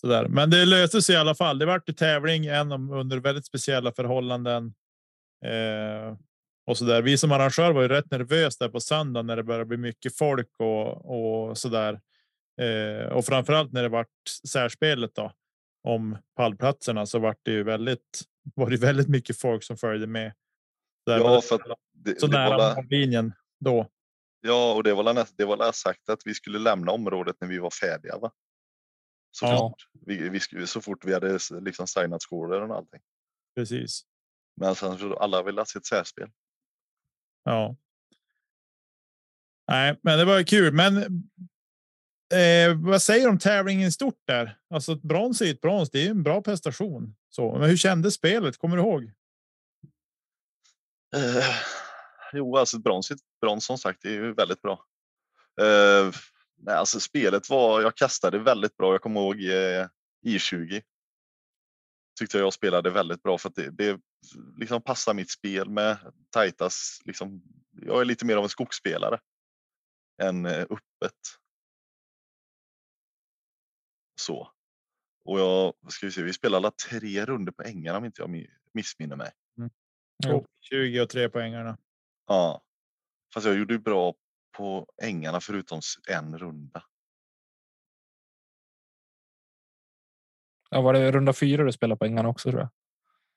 så där. Men det löste sig i alla fall. Det vart tävling en om- under väldigt speciella förhållanden. Eh, och så där. Vi som arrangör var ju rätt nervösa där på söndag när det började bli mycket folk och, och så där. Eh, och framförallt när det vart särspelet då om pallplatserna så vart det ju väldigt var det väldigt mycket folk som följde med. Där Ja, var för att Det, så det var nära la- mållinjen då. ja, och det var det var sagt att vi skulle lämna området när vi var färdiga. Va? Så, Ja. fort, vi, vi, så fort vi hade liksom signat scorer och allting. Precis. Men sen så alla ville ha sitt särspel. Ja. Nej, men det var kul. Men eh, vad säger du om tävlingen i stort där? Alltså ett brons är ett brons. Det är en bra prestation. Så, men hur kändes spelet? Kommer du ihåg? Eh, jo, alltså ett brons, är ett brons som sagt det är ju väldigt bra. Eh, nej, alltså spelet var, jag kastade väldigt bra. Jag kommer ihåg eh, I20. Tyckte jag spelade väldigt bra för att det, det liksom passar mitt spel med tajtas. Liksom, jag är lite mer av en skogsspelare än eh, öppet. Så. Och jag, ska vi se, vi spelade alla tre runder på ängarna om inte jag mi- missminner mig. Jo. 20 och tre poängarna. Ja. Fast jag gjorde ju bra på ängarna förutom en runda. Ja, var det runda fyra du spelade på ängarna också tror jag?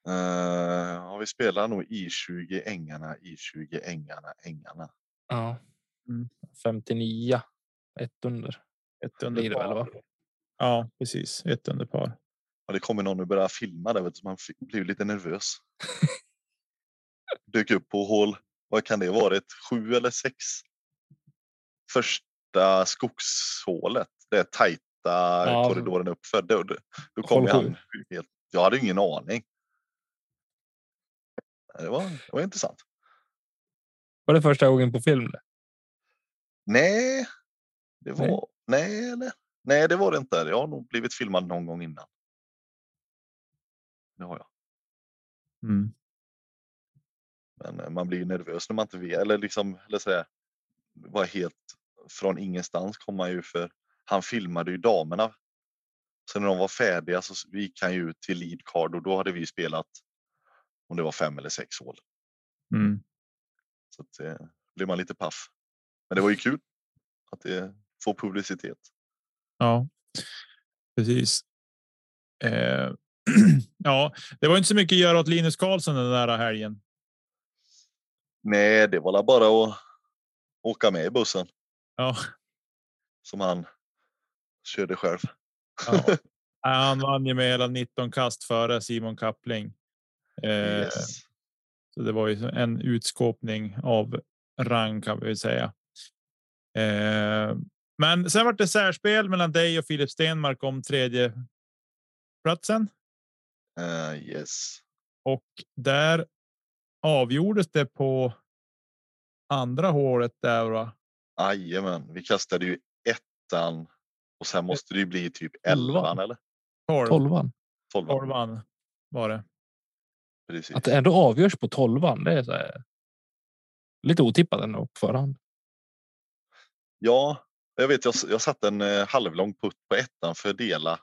Uh, ja, vi spelar nog I20 ängarna, I20 ängarna, ängarna. Ja. Mm. 59. Ett under. Ett under det väl, par. va? Ja, precis. Ett under par. Och det kommer någon och börjar filma där, vet du, så man blir lite nervös. Dök upp på hål, vad kan det varit, sju eller sex? Första skogshålet, det tajta Ja. korridoren uppför. Då, då, kom han helt, jag hade ingen aning. Det var, det var intressant. Var det första gången på film? Nej, det var, Nej. nej. Nej, det var det inte. Jag har nog blivit filmad någon gång innan. Det har jag. Mm. Men eh, man blir ju nervös när man inte vet, eller liksom, eller säga, var helt från ingenstans kom man ju för han filmade ju damerna. Så när de var färdiga så gick han ju ut till lead card och då hade vi spelat om det var fem eller sex hål. Mm. Så att, eh, blev man lite paff. Men det var ju kul att det får publicitet. Ja, precis. Eh, ja, det var inte så mycket att göra åt Linus Karlsson den där helgen. Nej, det var bara att åka med i bussen Ja, som han körde själv. ja. han vann ju med hela 19 kast före Simon Kappling. Eh, Yes. Så det var ju en utskåpning av rang kan vi säga. Eh, men sen var det särspel mellan dig och Filip Stenmark om tredje platsen Eh, yes. och där avgjordes det på andra hålet där. Va? Jajamän, vi kastade ju ettan och sen måste det ju bli typ Elvan. eller? 12, Tolvan. Tolvan. tolvan var det. Precis. Att det ändå avgörs på tolvan. Det är så här, lite otippat ändå på förhand. Ja, jag vet. Jag, jag satte en eh, halvlång putt på ettan för Dela.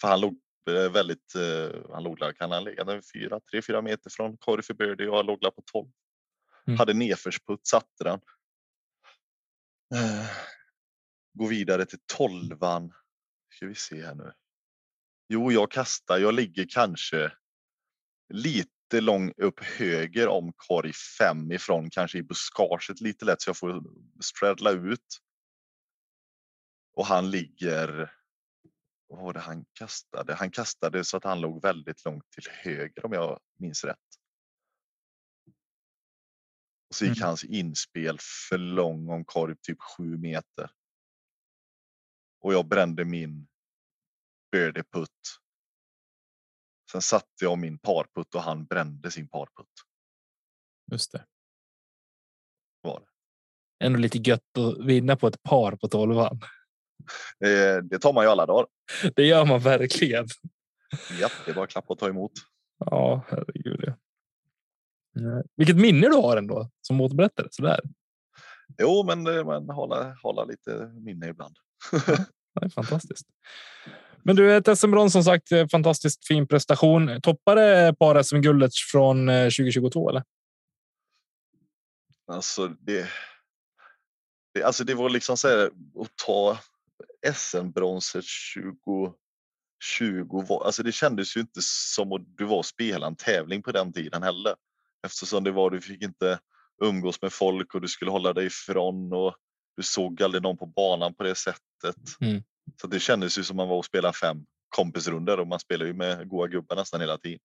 För han låg eh, väldigt. Eh, han låg där, kan han ligga fyra, tre, fyra meter från Corey för birdie jag låg där på 12. Mm. Hade nedförsputt, satte den. Eh, gå vidare till tolvan. Ska vi se här nu. Jo, jag kastar. Jag ligger kanske lite lång upp höger om korg fem ifrån, kanske i buskaget lite lätt så jag får straddla ut. Och han ligger. Vad var det han kastade? Han kastade så att han låg väldigt långt till höger om jag minns rätt. Och så gick Mm. hans inspel för lång om korg typ sju meter. Och jag brände min birdie putt. Sen satte jag min parputt och han brände sin parputt. Just det. Var det. Ändå lite gött att vinna på ett par på tolvan. Eh, det tar man ju alla dagar. Det gör man verkligen. Ja, det är bara att klappa och ta emot. Ja, herregud. Ja. Vilket minne du har ändå som återberättare. Sådär. Jo, men eh, man hålla, hålla lite minne ibland. Det är fantastiskt. Men du, ett SM-brons som sagt, eh, fantastiskt fin prestation. Toppade par SM-guldet från eh, 2022 eller? Alltså det, det, alltså det var liksom så här att ta SM-bronset 2020. var- Alltså det kändes ju inte som att du var och spela en tävling på den tiden heller. Eftersom det var, du fick inte umgås med folk och du skulle hålla dig ifrån och du såg aldrig någon på banan på det sättet. Mm. Så det kändes ju som man var och spelade fem kompisrunder och man spelar ju med goa gubbar nästan hela tiden.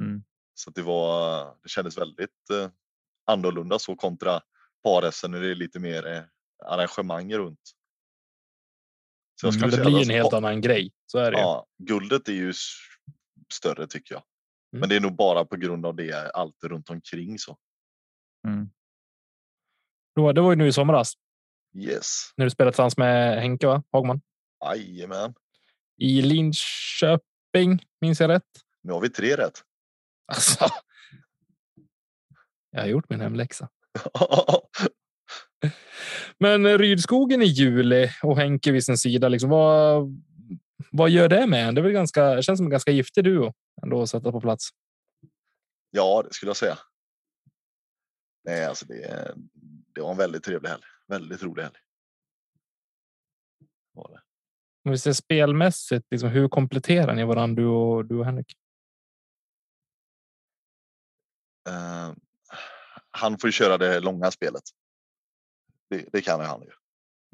Mm. Så det var, det kändes väldigt eh, annorlunda så kontra par när det är lite mer eh, arrangemang runt. Så jag Mm, skulle Det blir en helt pa- annan grej. Så är det ja, guldet är ju större tycker jag. Mm. Men det är nog bara på grund av det allt runt omkring så. Mm. Det var ju nu i somras Yes, när du spelade tillsammans med Henke va? Hagman jajamän. i Linköping. Minns jag rätt? Nu har vi tre rätt. Alltså. Jag har gjort min hemläxa. Men Rydskogen i juli och Henke vid sin sida. Liksom, vad, vad gör det med en? Det är väl ganska, det känns som en ganska giftig duo ändå att sätta på plats. ja, det skulle jag säga. Nej, alltså det, det var en väldigt trevlig helg. Väldigt rolig helg. Var det. Om vi ser spelmässigt, liksom, hur kompletterar ni varandra du och, du och Henrik? Eh, han får köra det långa spelet. Det, det kan han ju.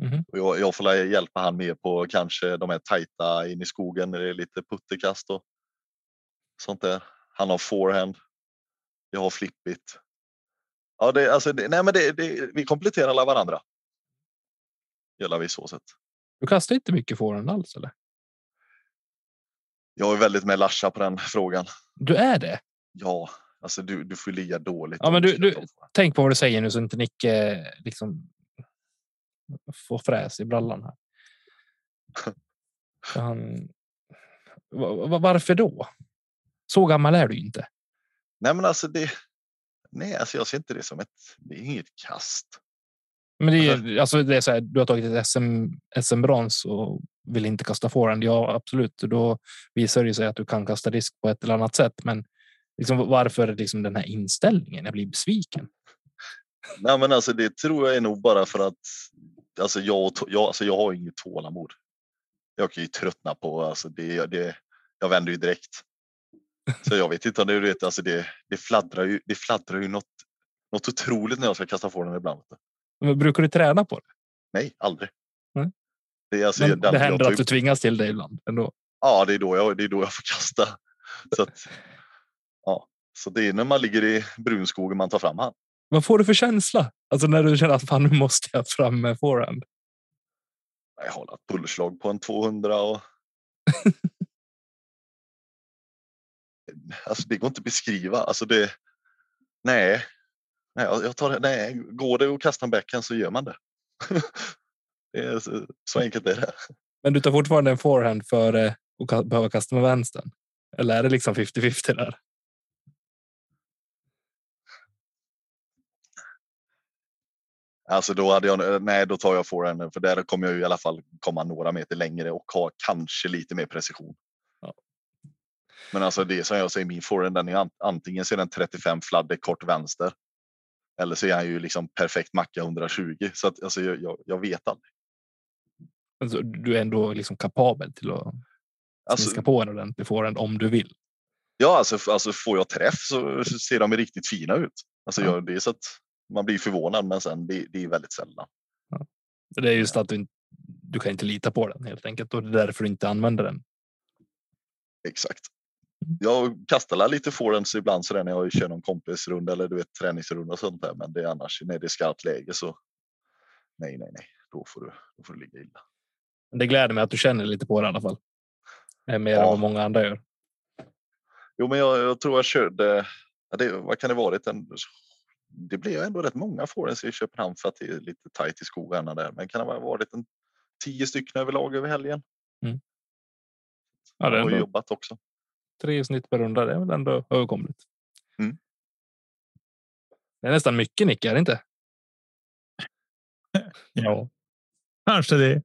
Mhm. Och jag, jag får hjälpa han med på kanske de här tajta in i skogen när det är lite puttekast och sånt där. Han har forehand. Jag har flippigt. Ja, det, alltså, det, nej, men det, det, vi kompletterar alla varandra. Gör vi så sätt. Du kastar inte mycket forehand alls eller? Jag är väldigt med Larsa på den frågan. Du är det? Ja, alltså du, du får ligga dåligt. Ja, men du- du-. Tänk på vad du säger nu så inte Nicke liksom får fräs i brallan här. Han... Va- va- Varför då? Så gammal är du inte. Nej, men alltså det. Nej, alltså jag ser inte det som ett. Det är inget kast. Men det är, alltså det är så här, du har tagit ett SM, SM-brons och vill inte kasta forehand. Ja, absolut. Då visar det sig att du kan kasta disk på ett eller annat sätt. Men liksom, varför liksom den här inställningen? Jag blir besviken. Nej, men alltså det tror jag är nog bara för att alltså jag, jag, alltså jag har inget tålamod. Jag kan ju tröttna på alltså det, det. Jag vänder ju direkt. Så jag vet inte om det, du vet, alltså det, det fladdrar ju. Det fladdrar ju något, något otroligt när jag ska kasta forehand ibland. Men brukar du träna på det? Nej, aldrig. Nej. Det, alltså, Men det händer att du tvingas till det ibland ändå. Ja, det är då jag, det är då jag får kasta. Så, att, ja. så det är när man ligger i brunskogen man tar fram han. Vad får du för känsla? Alltså när du känner att fan, nu måste jag fram med forehand. Jag har ett pulsslag på en 200 och. alltså det går inte att beskriva. Alltså det. Nej. Nej, jag tar. Nej, går det att kasta en backhand så gör man det. det är så, så enkelt är det. Men du tar fortfarande en forehand för att ka- behöva kasta med vänstern. Eller är det liksom 50-50 där? Alltså då hade jag, nej då tar jag forehanden för där kommer jag i alla fall komma några meter längre och ha kanske lite mer precision. Ja. Men alltså det som jag säger, min forehand den är an- antingen så är den 35 fladder kort vänster. Eller så är han ju liksom perfekt macka 120 så att alltså jag, jag, vet aldrig. Alltså, du är ändå liksom kapabel till att Alltså, smiska på en ordentlig forehand om du vill. ja, alltså, alltså får jag träff så ser de riktigt fina ut. Alltså Ja. jag, det är så att man blir förvånad men sen det, det är väldigt sällan. Det är just att du, inte, du kan inte lita på den helt enkelt och det är därför du inte använder den. Exakt. Mm. Jag kastar lite forehands ibland sådär när jag kör någon kompisrunda eller du vet träningsrunda och sånt där. Men det är annars när det är skarpt läge så nej, nej, nej, då får du, då får du ligga illa. Det gläder mig att du känner lite på det i alla fall. Mer Ja. än vad många andra gör. Jo, men jag, jag tror jag körde. Ja, det, vad kan det varit? En, det blev ändå rätt många forehands i Köpenhamn för att det är lite tajt i skogarna där. Men kan det ha varit en tio stycken överlag över helgen? Ja, det har jobbat också. Tre snitt per runda. Det är väl ändå överkomligt. Mm. Det är nästan mycket Nick, är det inte? Ja, kanske det.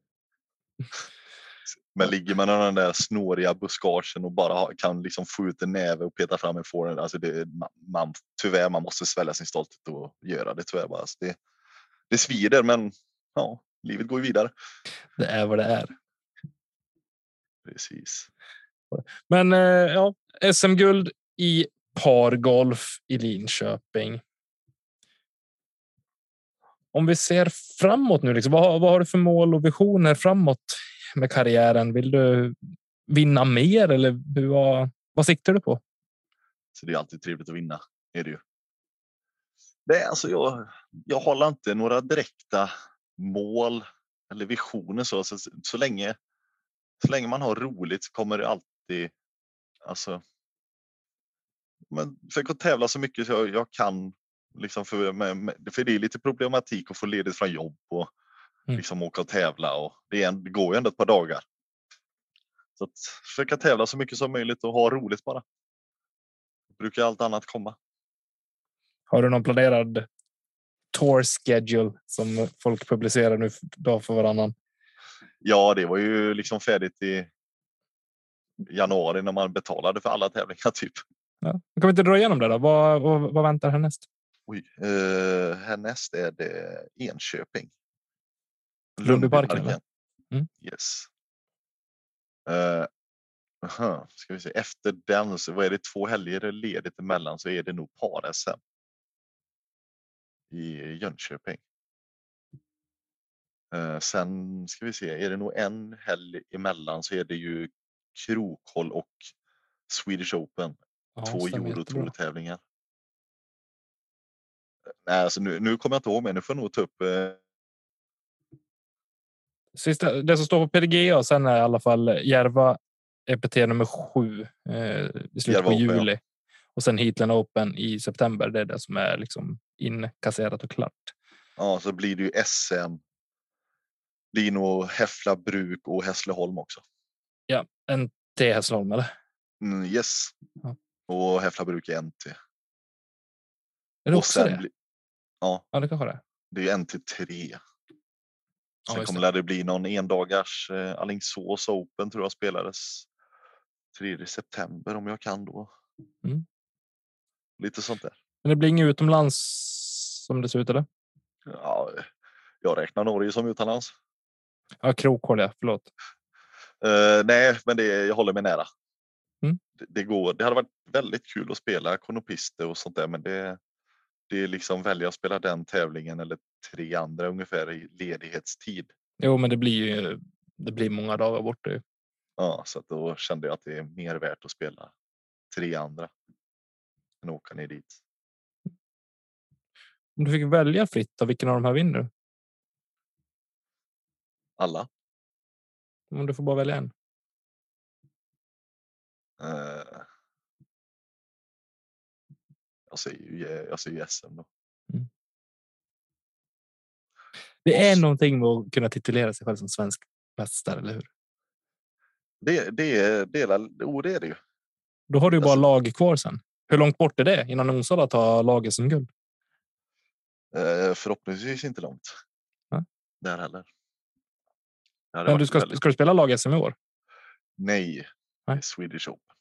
Men ligger man i den där snåriga buskagen och bara kan liksom få ut en näve och peta fram en forehand. Alltså det, man, man, tyvärr, man måste svälja sin stolthet och göra det tyvärr. Bara. Alltså det, det svider, men ja, livet går ju vidare. Det är vad det är. Precis. Men eh, ja, SM-guld i pargolf i Linköping. Om vi ser framåt nu, liksom, vad, har, vad har du för mål och visioner framåt med karriären? Vill du vinna mer eller hur, vad, vad siktar du på? Så det är alltid trevligt att vinna. Är det ju. Det är alltså jag, jag håller inte några direkta mål eller visioner så, så, så länge så länge man har roligt kommer det alltid alltså. Men försök att tävla så mycket jag, jag kan liksom för, med, för det är lite problematik att få ledigt från jobb och Mm. liksom åka och tävla och det, en, det går ju ändå ett par dagar. Så att försöka tävla så mycket som möjligt och ha roligt bara. Brukar allt annat komma. Har du någon planerad tour schedule som folk publicerar nu dag för varannan? Ja, det var ju liksom färdigt i januari när man betalade för alla tävlingar typ. Ja. Kan vi inte dra igenom det? Då? Vad, vad, vad väntar härnäst? Oj, eh, härnäst är det Enköping. Lundbyparken, eller? Mm. Yes. Eh, aha, ska vi se. Efter den så vad är det två helger ledigt emellan så är det nog par-SM. I Jönköping. Eh, sen ska vi se, är det nog en helg emellan så är det ju Krokhåll och Swedish Open. Ja, två. Eurotour-tävlingar. Nej, alltså nu, nu kommer jag inte ihåg mer. Nu får jag nog ta upp. Eh, Sista, det som står på PDGA sen är i alla fall Järva EPT nummer sju eh, i slutet på Open, ja. juli. Och sen Heatland Open i september. Det är det som är liksom inkasserat och klart. ja, så blir det ju SM. Blir nog Häffla Bruk och Hässleholm också. En till Hässleholm eller? Mm, yes. Ja. Och Häffla Bruk är NT. Är det och också det? bli- ja, Ja, det kanske det det är NT 3. Ja, Sen just kommer det. det bli någon endagars eh, Alingsås Open tror jag spelades 3 september om jag kan då. Mm. Lite sånt där. Men det blir inget utomlands som det ser ut eller? Ja, jag räknar Norge som utomlands. Ja, Krokhåll ja, förlåt. Eh, nej, men det, jag håller mig nära. Mm. Det, det går. Det hade varit väldigt kul att spela konopister och sånt där, men det, det är liksom välja att spela den tävlingen eller tre andra ungefär i ledighetstid. Jo, men det blir ju. Det blir många dagar borta. ju. Ja, så då kände jag att det är mer värt att spela tre andra än att åka ner dit. Om du fick välja fritt, då, vilken av de här vinner du? Alla. Om du får bara välja en. Eh, jag säger ju, jag säger SM då. Det är någonting med att kunna titulera sig själv som svensk mästare, eller hur? Det, det, är, det, oh, det är det ju. Då har du bara Alltså- lag kvar sen. Hur långt bort är det innan Onsala tar laget som guld? Eh, förhoppningsvis inte långt. Ja. Där heller. Hade Men du ska, väldigt- ska du spela lag SM i år? Nej, Nej. Swedish Open.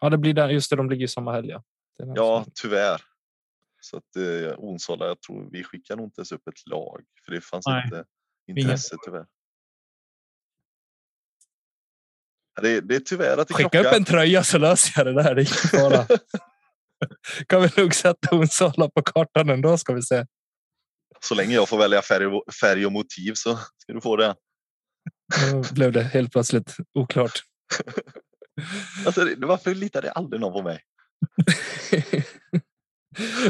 Ja, det blir där. Just det, de ligger i samma helg. Ja, Ja, tyvärr. Så att eh, Onsala, jag tror vi skickar nog inte ens upp ett lag för det fanns Nej. inte intresse tyvärr. Ja, Det, är- det är tyvärr att det Skicka krockar. upp en tröja så löser jag det där. Det är ingen kan vi nog sätta Onsala på kartan ändå ska vi se. Så länge jag får välja färg och, färg och motiv så ska du få det. Nu blev det helt plötsligt oklart. Alltså, varför litade aldrig någon på mig?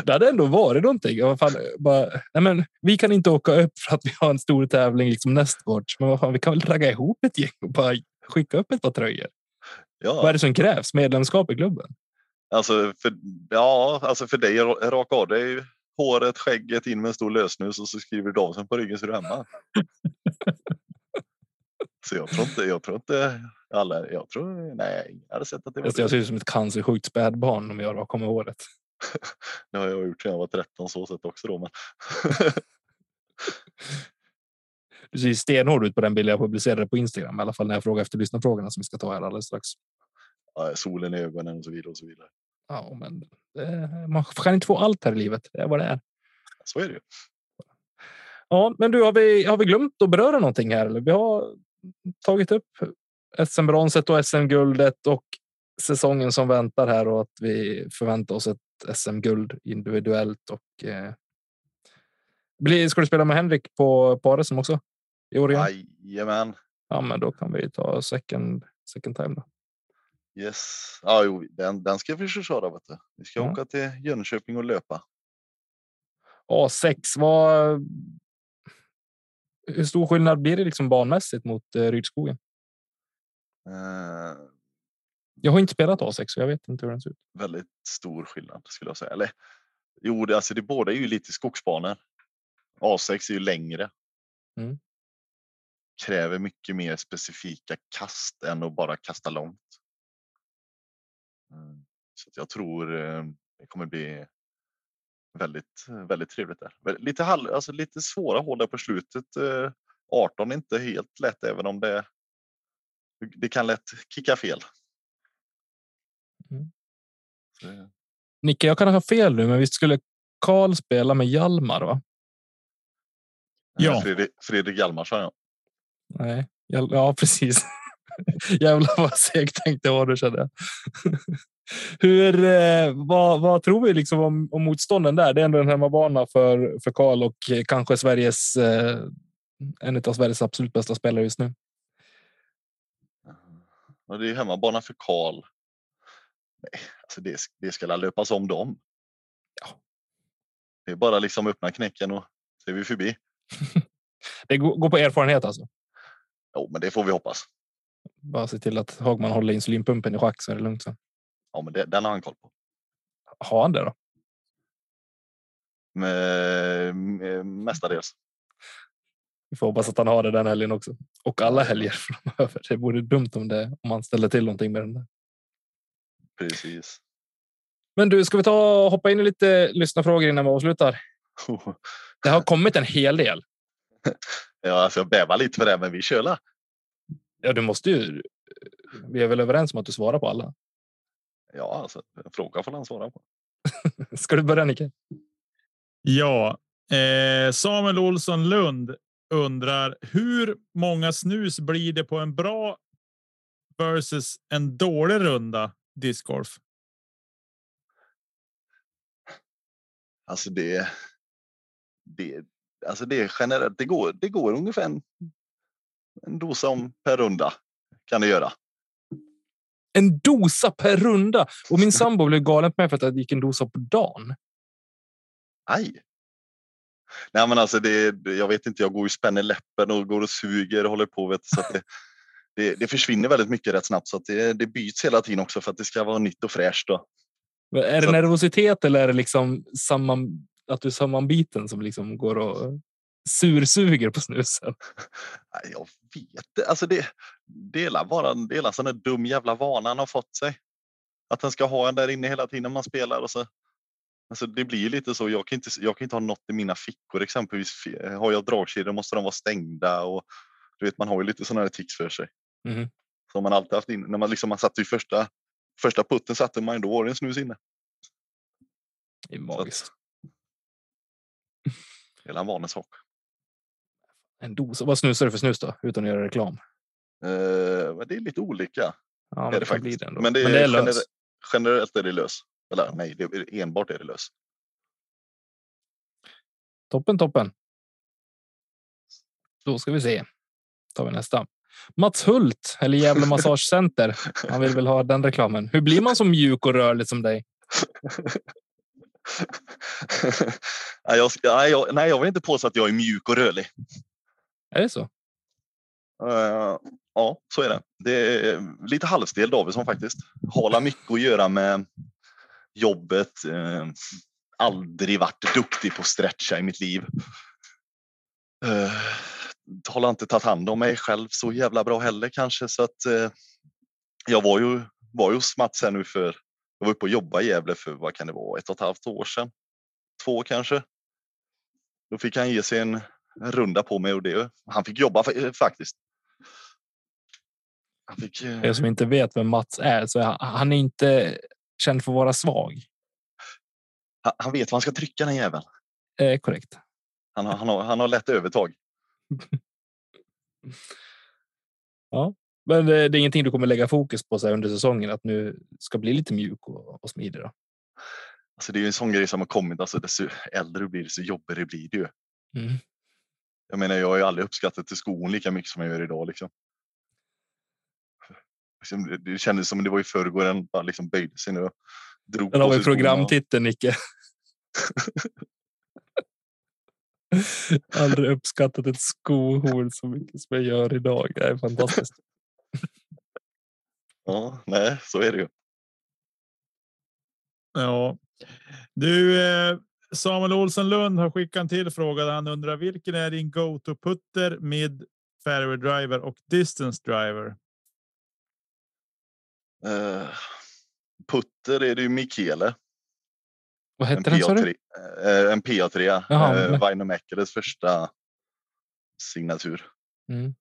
Det hade ändå varit någonting. Vad fan, bara, nej men, vi kan inte åka upp för att vi har en stor tävling liksom nästgårds. Men vad fan, vi kan väl ragga ihop ett gäng och bara skicka upp ett par tröjor. Vad är Ja, det som krävs? Medlemskap i klubben? alltså för, ja, alltså för dig ra- raka av dig håret, skägget in med en stor lösnus och så skriver du Davidsen på ryggen så är du hemma. Så jag tror inte, jag tror inte alla, jag tror, nej, ingen hade sett att det var Alltså, jag ser ut som ett cancersjukt spädbarn om jag rakar med håret. Det har jag gjort sedan jag var 13 så sett också då. Men Du ser stenhård ut på den bilden jag publicerade på Instagram. I alla fall när jag frågar efter lyssnarfrågorna som vi ska ta här alldeles strax. ja, solen i ögonen och så vidare och så vidare. Ja, men det, man kan inte få allt här i livet. Det är vad det är. Så är det ju. Ja, men du, har vi, har vi glömt att beröra någonting här? Eller? Vi har tagit upp SM-bronset och SM-guldet och säsongen som väntar här och att vi förväntar oss ett SM-guld individuellt. Och, eh, blir, ska du spela med Henrik på paret som också? I år? Jajamän. Ja, men då kan vi ta second, second time. Då. Yes. Ja, jo, den, den ska vi köra. Vet du. Vi ska Ja. åka till Jönköping och löpa. A6, vad... Hur stor skillnad blir det liksom banmässigt mot eh, Rydskogen? Eh, Jag har inte spelat A6 så jag vet inte hur den ser ut. väldigt stor skillnad skulle jag säga. Eller, jo, det, alltså det båda är ju lite skogsbanor. A6 är ju längre. Mm. Kräver mycket mer specifika kast än att bara kasta långt. Mm. Så jag tror eh, det kommer bli väldigt, väldigt trevligt där. Lite, halv, alltså lite svåra hål där på slutet. Eh, 18 är inte helt lätt även om det, det kan lätt kicka fel. Mm. Så, Nicke, jag kan ha fel nu, men visst skulle Karl spela med Hjalmar? Va? Ja. Eh, Fredrik, Fredrik Hjalmarsson, ja. Nej, ja, precis. Jävlar vad segt tänkte jag var, det kände jag. Hur, eh, vad, vad tror vi liksom om, om motstånden där? Det är ändå en hemmabana för, för Karl och kanske Sveriges eh, en av Sveriges absolut bästa spelare just nu. Och det är hemmabana för Karl. Nej, alltså det, det ska löpas om dem. Ja. Det är bara liksom öppna knäcken och så är vi förbi. Det går går på erfarenhet alltså. Jo, men det får vi hoppas. Bara se till att Hagman håller insulinpumpen i schack så är det lugnt sen. Ja, men det, den har han koll på. Har han det då? Mestadels. Vi får hoppas att han har det den helgen också. Och alla helger framöver. Det vore dumt om, det, om han ställer till någonting med den där. Precis. Men du, ska vi ta hoppa in i lite lyssnarfrågor innan vi avslutar? Det har kommit en hel del. Ja, alltså jag bävar lite för det, men vi kör. Ja, du måste ju. Vi är väl överens om att du svarar på alla. Ja, alltså en fråga får han svara på. Ska du börja Nicke? Ja, eh, Samuel Olsson Lund undrar hur många snus blir det på en bra versus en dålig runda discgolf? Alltså det. Det, alltså det är generellt. Det går. Det går ungefär en. En dosa om per runda kan det göra. En dosa per runda och min sambo blev galen på mig för att jag gick en dosa på dagen. Aj. Nej, men alltså det. Jag vet inte. Jag går ju spänner läppen och går och suger och håller på. Vet, så det, det, det försvinner väldigt mycket rätt snabbt så det, det byts hela tiden också för att det ska vara nytt och fräscht. Då. Är det Så nervositet eller är det liksom samman, att du är sammanbiten som liksom går och sursuger på snusen? Jag vet inte. Alltså det, det är la bara det är la sån där dum jävla vana han har fått sig. Att den ska ha en där inne hela tiden man spelar. Och så, alltså det blir lite så. Jag kan, inte, jag kan inte ha något i mina fickor exempelvis. Har jag dragkedjor måste de vara stängda. Och, du vet, man har ju lite sådana här tics för sig. Mhm. Som man alltid haft inne. När man, liksom, man satte i första, första putten satte man ju, då var det en snus inne. Det är magiskt. Hela en vanesak. En dosa. Vad snusar du för snus då? Utan att göra reklam. Eh, men det är lite olika. Ja, är men det kan bli faktiskt. det ändå. Men det är, lös. gener- generellt är det lös. Eller nej, det är, enbart är det lös. Toppen, toppen. Då ska vi se. Tar vi nästa. Mats Hult eller Gävle Massagecenter. Han vill väl ha den reklamen. Hur blir man så mjuk och rörlig som dig? nej, jag, jag, nej, jag vill inte påstå att jag är mjuk och rörlig. Är det så? Eh, ja, så är det. Det är lite halvstel Davidsson faktiskt. Har mycket att göra med jobbet. Eh, aldrig varit duktig på att stretcha i mitt liv. Eh, har inte tagit hand om mig själv så jävla bra heller kanske så att eh, jag var ju, var ju hos Mats här nu för, jag var uppe och jobbade i Gävle för vad kan det vara, ett och ett halvt år sedan? Två kanske. Då fick han ge sig en, runda på mig och det, han fick jobba eh, faktiskt. Han fick, För er som inte vet vem Mats är så är han, är inte känd för att vara svag. han, vet var han ska trycka den jäveln. Eh, korrekt. Han har, han har, han har lätt övertag. Men eh, det är ingenting du kommer lägga fokus på så under säsongen att nu ska bli lite mjuk och, och smidig. Då. Alltså det är ju en sån grej som har kommit, alltså desto äldre du blir desto jobbigare blir det ju. Mm. Jag menar, jag har ju aldrig uppskattat till skon lika mycket som jag gör idag. Liksom. Liksom, det- kändes som det var i förrgår den bara liksom böjde sig nu och drog Den har skorna. programtiteln Nicke. Aldrig uppskattat ett skohorn så mycket som jag gör idag. Det är fantastiskt. Ja, nej, så är det ju. Ja, du eh, Samuel Olsson Lund har skickat en till fråga. där Han undrar vilken är din go to putter mid fairway driver och distance driver? Eh, putter är det ju Michele. Vad hette den sa du? PA3. eh, en PA3. Jaha, eh, men- Vaino Mäkeles första signatur. Mm.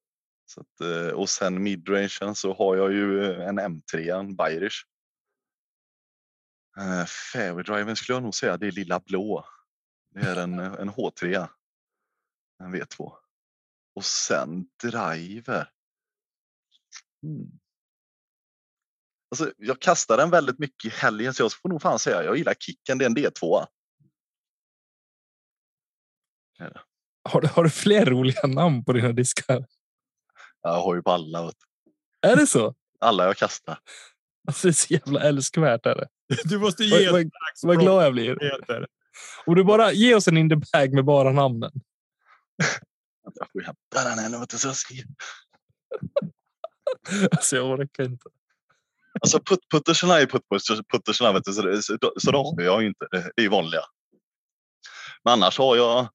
Så att, och sen midrangen så har jag ju en M3, en Bayerisch. Uh, fairway driven skulle jag nog säga det är lilla blå. Det är en, en H3. En V2. Och sen driver. Mm. Alltså, jag kastar den väldigt mycket i helgen så jag får nog fan säga jag gillar kicken. Det är en D2. Har du, har du fler roliga namn på dina diskar? Jag har ju på alla. Vet. Är det så? Alla jag kastar. Alltså, det är så jävla älskvärt. Är det. Du måste Vad, ge vad, vad glad jag blir. Om du bara ge oss en in the bag med bara namnen. Jag får hämta den här. Alltså, jag orkar inte. Alltså put, puttersarna är putt- puttersarna. Vet du, så, det- så, så de har jag inte. Det är vanliga. Men annars har jag.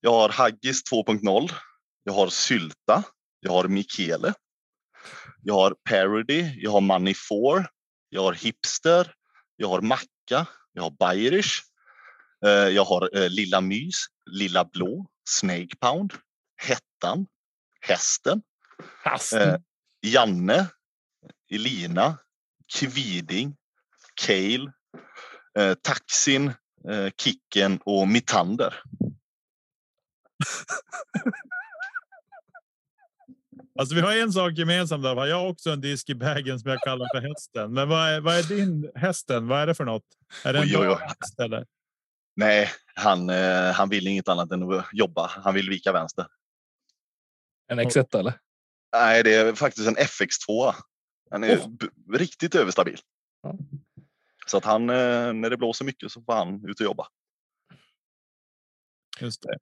Jag har Haggis 2.0. Jag har Sylta. Jag har Michele. Jag har Parody. Jag har Money 4. Jag har Hipster. Jag har Macka. Jag har Bayerish. Eh, Jag har eh, Lilla Mys. Lilla Blå. Snake Pound. Hettan. Hästen. Eh, Janne, Elina, Kviding, Kale, eh, Taxin, eh, Kicken och Mitander. Alltså, vi har en sak gemensamt. Där. Jag har också en disk i bagen som jag kallar för hästen. Men vad är, vad är din hästen? Vad är det för något? Är det en Oj, oj, oj. häst eller? Nej, han, eh, han vill inget annat än att jobba. Han vill vika vänster. En X1 eller? Nej, det är faktiskt en FX2. Han är Oh. riktigt överstabil. Ja. Så att han, eh, när det blåser mycket så får han ut och jobba. Just det.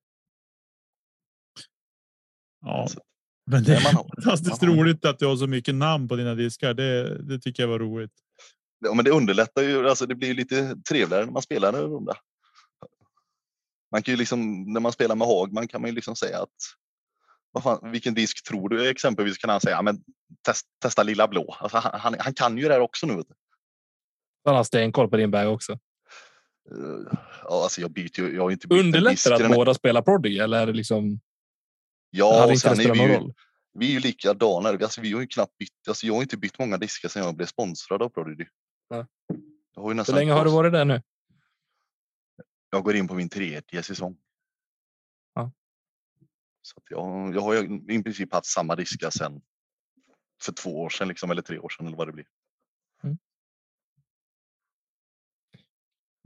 Ja, Så- men det är fantastiskt man har- roligt att du har så mycket namn på dina diskar. Det, det tycker jag var roligt. Ja, men det underlättar ju. Alltså det blir ju lite trevligare när man spelar en runda. Man kan ju liksom, när man spelar med Hagman kan man ju liksom säga att vad fan, vilken disk tror du? Exempelvis kan han säga, ja, men test, testa lilla blå. Alltså, han, han, han kan ju det här också nu. Han har stenkoll på din bag också. Eh, Ja, alltså jag byter ju, jag har inte bytt Underlättar att båda spelar Prodigy eller är det liksom? Ja, och sen är vi ju, roll? vi är ju likadana. Alltså, vi har ju knappt bytt, alltså, jag har inte bytt många diskar sedan jag blev sponsrad av Prodigy. Ju Hur länge har du varit där nu? Jag går in på min tredje säsong. Så jag, jag har i princip haft samma diskar sen för två år sedan liksom, eller tre år sedan eller vad det blir.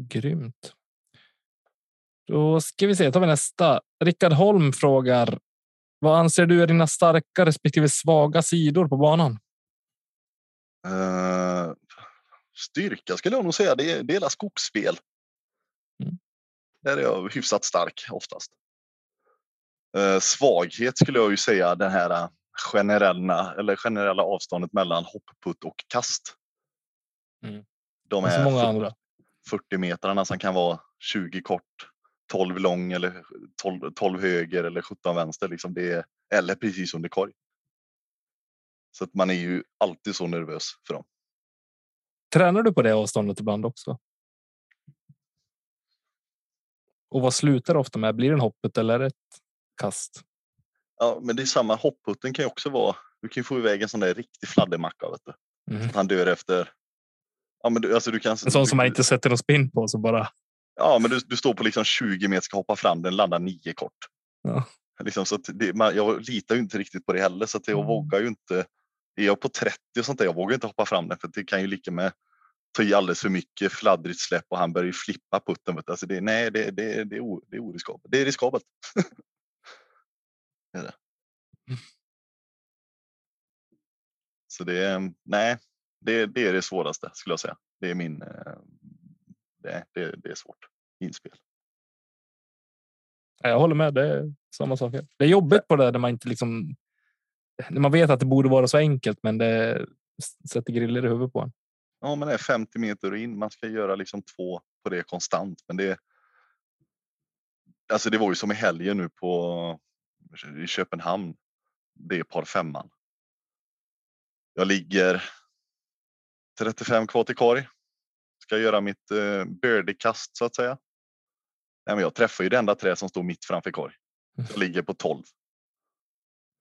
Grymt. Då ska vi se, tar vi nästa. Rickard Holm frågar. Vad anser du är dina starka respektive svaga sidor på banan? Eh, styrka skulle jag nog säga, det är, det är hela skogsspel. Mm. Där är jag hyfsat stark oftast. Eh, svaghet skulle jag ju säga den här eh, generella, eller generella avståndet mellan hoppputt och kast. Mm. De är många 40 andra. 40 metrarna som kan vara 20 kort, 12 lång eller 12, 12 höger eller 17 vänster. Liksom det är, eller precis under korg. Så att man är ju alltid så nervös för dem. Tränar du på det avståndet ibland också? Och vad slutar ofta med? Blir det en hoppet eller ett kast? Ja, men det är samma. Hoppputten kan ju också vara. Du kan ju få iväg en sån där riktig fladdermacka. Vet du. Mhm. Att han dör efter. Ja, men du, alltså du kan. En sån som man du, inte sätter någon spin på så bara. Ja, men du, du står på liksom 20 meter, ska hoppa fram, den landar nio kort. Ja. Liksom, så det, man, jag litar ju inte riktigt på det heller, så att jag Mm. vågar ju inte. Är jag på 30 och sånt där, jag vågar inte hoppa fram den för det kan ju lika med ta i alldeles för mycket fladdrigt släpp och han börjar ju flippa putten. Vet du. Alltså det, nej, det, det, det, är o- det är oriskabelt. Det är riskabelt. det är det. Så det är, nej, det, det är det svåraste skulle jag säga. Det är min, eh, det, det, det är svårt. Inspel. Ja, Jag håller med. Det är samma sak. Det är jobbigt på det där när man inte liksom. När man vet att det borde vara så enkelt, men det sätter griller i huvudet på en. Ja, men det är 50 meter in. Man ska göra liksom två på det konstant. Men det. Alltså, det var ju som i helgen nu på i Köpenhamn. Det är par femman. Jag ligger 35 kvar till korg. Ska göra mitt eh, birdiekast så att säga. Nej, men jag träffar ju det enda trä som står mitt framför korg. Jag ligger på 12.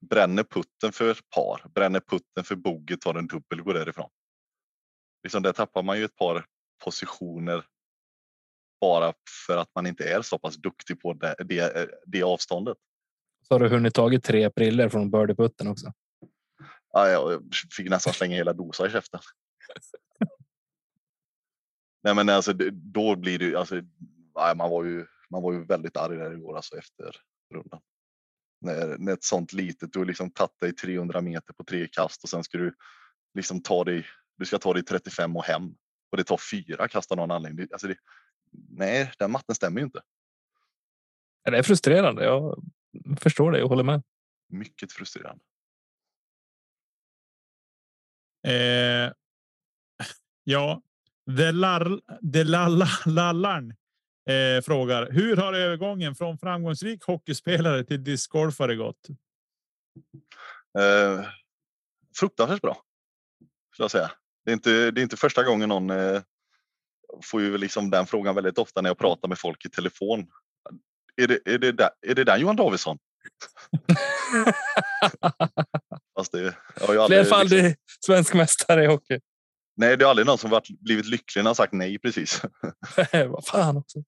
Bränner putten för par, bränner putten för bogey, tar en dubbel och går därifrån. Liksom där tappar man ju ett par positioner bara för att man inte är så pass duktig på det, det, det avståndet. Så har du hunnit tagit tre priller från birdieputten också. Ja, jag fick nästan slänga hela dosan i käften. Nej, men alltså, då blir det alltså, nej, man var ju, man var ju väldigt arg där igår alltså efter rundan. När, när ett sånt litet, du har liksom tagit dig 300 meter på tre kast och sen ska du liksom ta dig, du ska ta dig 35 och hem och det tar fyra kast av någon anledning. Alltså det, nej, den matten stämmer ju inte. Det är frustrerande. Jag förstår det och håller med. Mycket frustrerande. Eh, ja, det lar, det lalla, lallarn eh, frågar hur har övergången från framgångsrik hockeyspelare till discgolfare gått? Eh, fruktansvärt bra. Skulle jag säga. Det är inte, det är inte första gången någon eh, får ju liksom den frågan väldigt ofta när jag pratar med folk i telefon. Är det, är det, där, är det där Johan Davidsson? Fast det, jag har ju aldrig, liksom, Flerfaldig svensk mästare i hockey. nej, det är aldrig någon som varit, blivit lycklig när har sagt nej precis. Vad fan också.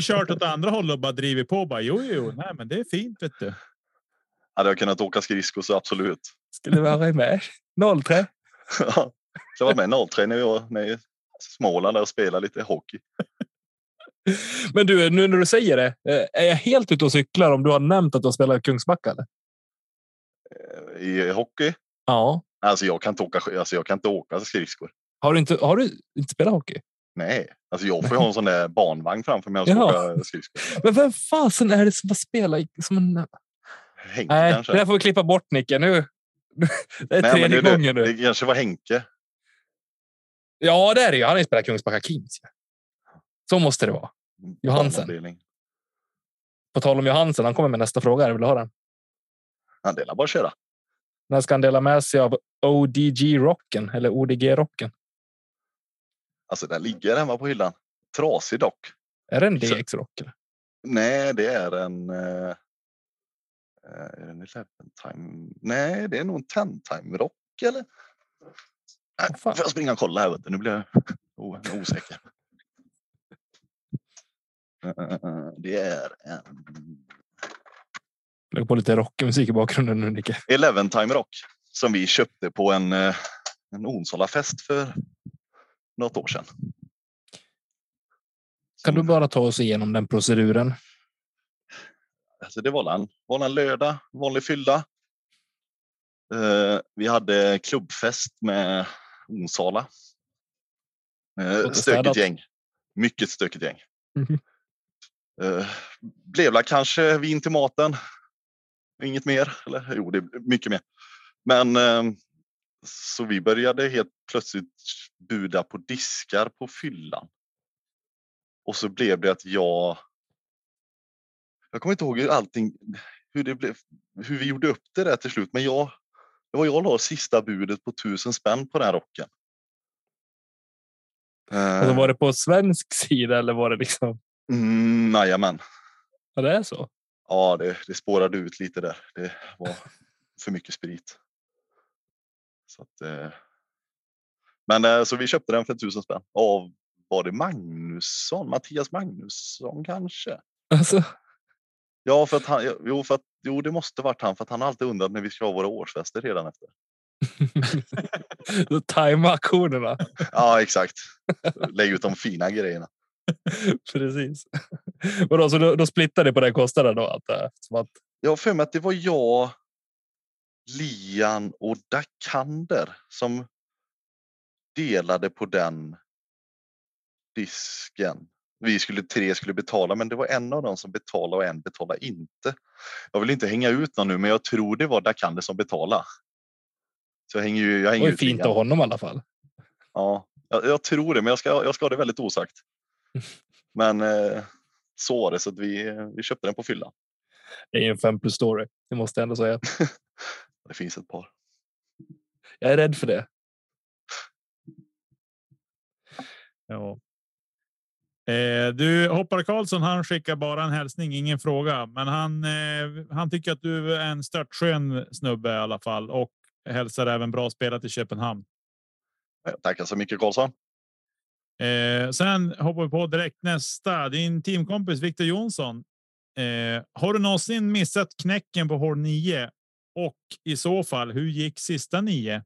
Kört åt andra hållet och bara drivit på. Bara, jo, jo, nej, men det är fint. Vet du. Hade jag kunnat åka skridskor så absolut. Skulle vara med. 03. jag var med 03 när jag var med i Småland där och spelade lite hockey. Men du, nu när du säger det, eh, är jag helt ute och cyklar om du har nämnt att du har spelat i Kungsbacka? Eller? Eh, I hockey. Ja. Alltså jag kan inte åka, alltså jag kan inte åka skridskor. Har du inte, har du inte spelat hockey? Nej, alltså jag får ju ha en sån där barnvagn framför mig och åka skridskor. Men vem fasen är det som har spelat som en... Henke Nej, kanske. det där får vi klippa bort Nicke. Nu. Det är Nej, men tredje det, gången nu. det kanske var Henke. Ja, det är det ju. Han har ju spelat Kungsbacka Kings. Så måste det vara. Johansen. På tal om Johansen, han kommer med nästa fråga. Jag vill ha den. Ja, det är bara köra. När ska han dela med sig av ODG-rocken eller ODG-rocken? Alltså den ligger hemma på hyllan. Trasig dock. Är det en Så- DX-rock? eller? Nej, det är en... Eh, eh, är det en 11 time? Nej, det är nog en 10 time rock eller? Fan? får jag springa och kolla här. Nu blir jag osäker. Det är en Lägg på lite rockmusik i bakgrunden nu, Nicke. 11 time rock som vi köpte på en, eh, en Onsala-fest för något år sedan. Kan du bara ta oss igenom den proceduren? Alltså det var en, var en lördag, vanlig fylla. Eh, vi hade klubbfest med Onsala. Eh, stökigt gäng. Mycket stökigt gäng. Mhm. Eh, blev väl kanske vin till maten. Inget mer. Eller jo, det blev mycket mer. Men eh, så vi började helt plötsligt buda på diskar på fyllan. Och så blev det att jag jag kommer inte ihåg hur allting, hur det blev, hur vi gjorde upp det där till slut. Men jag, det var jag la sista budet på tusen spänn på den rocken. Alltså, Eh, var det på svensk sida eller var det liksom? Mm, jajamän. Ja, det är så. Ja, det, det spårade ut lite där. Det var för mycket sprit. Så att, eh, men eh, så vi köpte den för tusen spänn av, var det Magnusson? Mattias Magnusson kanske? Alltså, Ja, för att han, jo, för att, jo, det måste varit han för att han alltid undrat när vi ska ha våra årsfester redan efter. tajma auktionerna. Ja, exakt. Lägg ut de fina grejerna. Precis. Vadå, så då, då splittar ni på den kostnaden då? Att, att, Jag har för mig att det var jag, Lian och Dakander som delade på den disken. Vi skulle tre skulle betala, men det var en av dem som betalade och en betalade inte. Jag vill inte hänga ut någon nu, men jag tror det var Dakander som betalade. Så jag hänger ju. Jag det hänger var ju fint av honom i alla fall. Ja, jag, jag tror det, men jag ska, jag ska ha det väldigt osagt. Men eh, så var det, så att vi, vi köpte den på fyllan. Det är en fem plus story. Det måste jag ändå säga. Det finns ett par. Jag är rädd för det. Ja. Eh, du Hoppar Karlsson, han skickar bara en hälsning, ingen fråga, men han. Eh, han tycker att du är en störtskön snubbe i alla fall och hälsar även bra spelat i Köpenhamn. Tackar så mycket Karlsson. Eh, sen hoppar vi på direkt nästa. Din teamkompis Viktor Jonsson. Eh, har du någonsin missat knäcken på hål 9? Och i så fall, hur gick sista nio?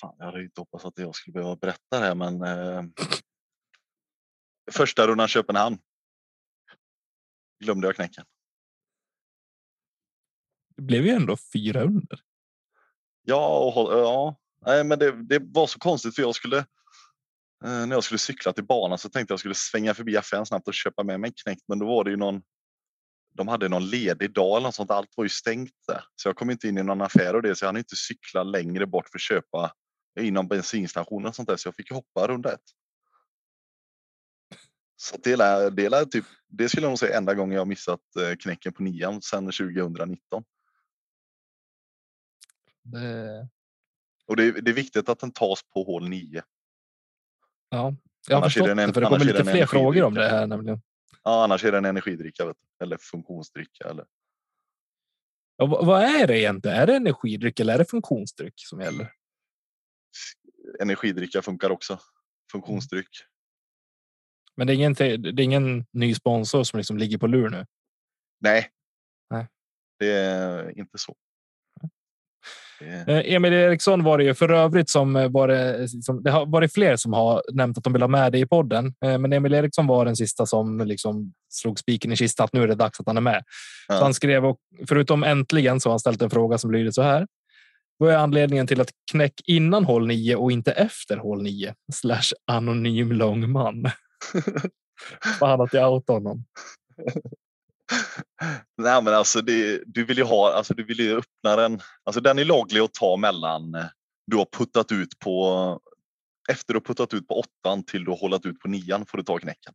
Fan, jag hade inte hoppats att jag skulle behöva berätta det här, men eh, första rundan Köpenhamn. glömde jag knäcken. Det blev ju ändå fyra under. Ja, och, ja. Nej, men det, det var så konstigt för jag skulle eh, när jag skulle cykla till banan så tänkte jag skulle svänga förbi affären snabbt och köpa med mig en knäckt. Men då var det ju någon. De hade någon ledig dag eller något sånt. Allt var ju stängt där, så jag kom inte in i någon affär och det så jag hann inte cykla längre bort för att köpa inom bensinstationen och sånt där. Så jag fick hoppa runda ett. Så det, lär, det, lär typ, det skulle jag nog säga enda gången jag missat eh, knäcken på nian sedan 2019. Det, och det, är- det är viktigt att den tas på hål 9. ja, jag har Annars förstått det en- det, för det kommer lite fler frågor om det här nämligen. Ja, annars är det en energidricka vet du. eller funktionsdricka. Eller... Ja, vad, är det egentligen? Är det energidryck eller är det funktionsdryck som gäller? Energidricka funkar också. Funktionsdryck. Men det är ingen, det är ingen ny sponsor som liksom ligger på lur nu. Nej. Nej. Det är inte så. Eh, Emil Eriksson var det ju för övrigt som eh, var det, som, det har varit fler som har nämnt att de vill ha med det i podden. Eh, Men Emil Eriksson var den sista som liksom slog spiken i kistan att nu är det dags att han är med. Så Ja. han skrev och förutom äntligen så har han ställt en fråga som lyder så här. Vad är anledningen till att knäck innan hål 9 och inte efter hål 9? Slash anonym lång man. Fan att jag outar honom. Nej, men alltså det, du vill ju ha, alltså du vill ju öppna den. Alltså den är laglig att ta mellan eh, du har puttat ut på efter du har puttat ut på åttan till du har hållit ut på nian får du ta knäcken.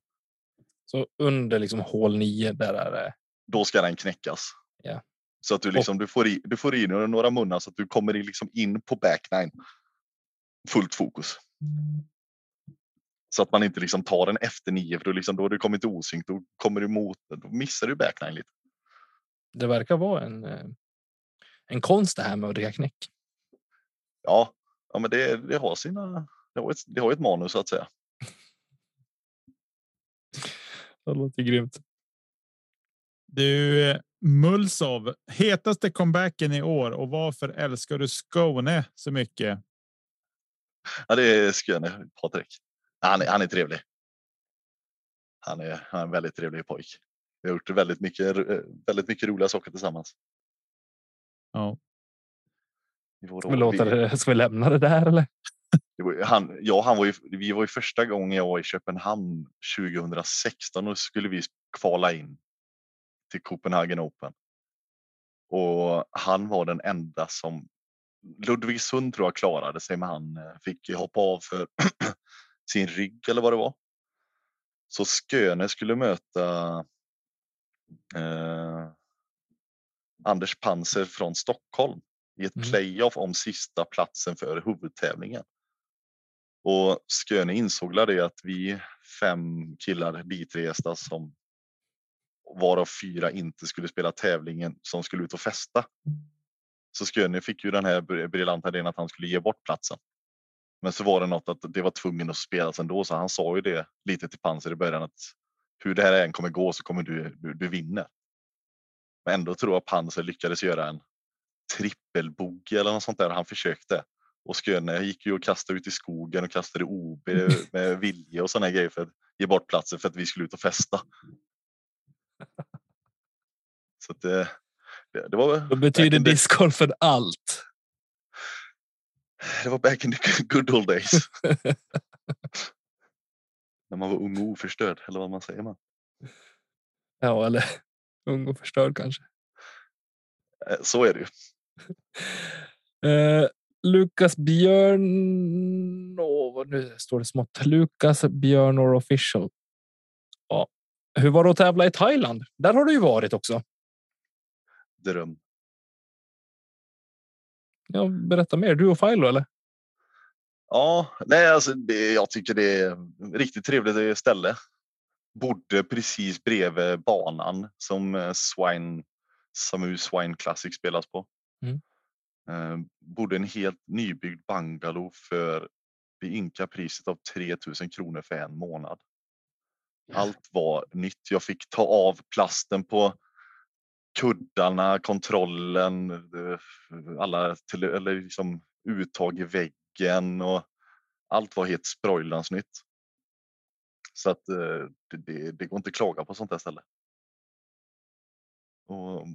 Så under liksom hål 9 där är det. Då ska den knäckas. Ja. Så att du liksom du får i, du får i dig några munnar så att du kommer in liksom in på back nine. Fullt fokus. Så att man inte liksom tar den efter nio för då, liksom, då har du kommit osynkt. Då kommer du mot, då missar du back nine lite. Det verkar vara en. eh, En konst det här med att dricka knäck. Ja, ja men det, det har sina, det har, ett, det har ett manus så att säga. Det låter grymt. Du Mulsov, hetaste comebacken i år och varför älskar du Skåne så mycket? Ja, det är Skåne, Patrik. Han är, han är trevlig. Han är, han är en väldigt trevlig pojk. Vi har gjort väldigt mycket, eh, väldigt mycket roliga saker tillsammans. Ja, Ska vi, låta det, ska vi lämna det där eller? Det han, ja, han var ju, vi var ju första gången jag var i Köpenhamn 2016 och skulle vi kvala in till Copenhagen Open. Och han var den enda som Ludvigsund tror jag klarade sig men han eh, fick hoppa av för sin rygg eller vad det var. Så Sköne skulle möta eh, Anders Panser från Stockholm i ett Mm. playoff om sista platsen för huvudtävlingen. Och Sköne insåg det att vi fem killar ditresta som varav fyra inte skulle spela tävlingen som skulle ut och festa. Så Sköne fick ju den här br- briljanta idén att han skulle ge bort platsen. Men så var det något att det var tvungen att spelas ändå så han sa ju det lite till Panser i början att hur det här än kommer gå så kommer du, du, du vinner. Men ändå tror jag Panser lyckades göra en trippelbogey eller något sånt där. Han försökte. Och Sköne gick ju och kastade ut i skogen och kastade OB med vilja och här grejer för att ge bort platsen för att vi skulle ut och festa. Så det, det, det var Då betyder discgolfen allt. Det var back in the good old days. När man var ung och oförstörd, eller vad man säger man. Ja, eller ung och förstörd kanske. Eh, Så är det ju. Eh, Lukas Björn... Vad nu står det smått. Lukas Björnor official. Ja. Hur var det att tävla i Thailand? Där har du ju varit också. Dröm. Ja, berätta mer. Du och Filo eller? Ja, nej, alltså det, jag tycker det är riktigt trevligt ställe. Bodde precis bredvid banan som eh, Swine, Samu Swine Classic spelas på. Mm. Eh, bodde en helt nybyggd bungalow för det ynka priset av 3000 kronor för en månad. Allt var nytt. Jag fick ta av plasten på kuddarna, kontrollen, eh, alla till, eller liksom uttag i väggen och allt var helt sproilans nytt. Så att eh, det, det, går inte att klaga på sånt här ställe. Och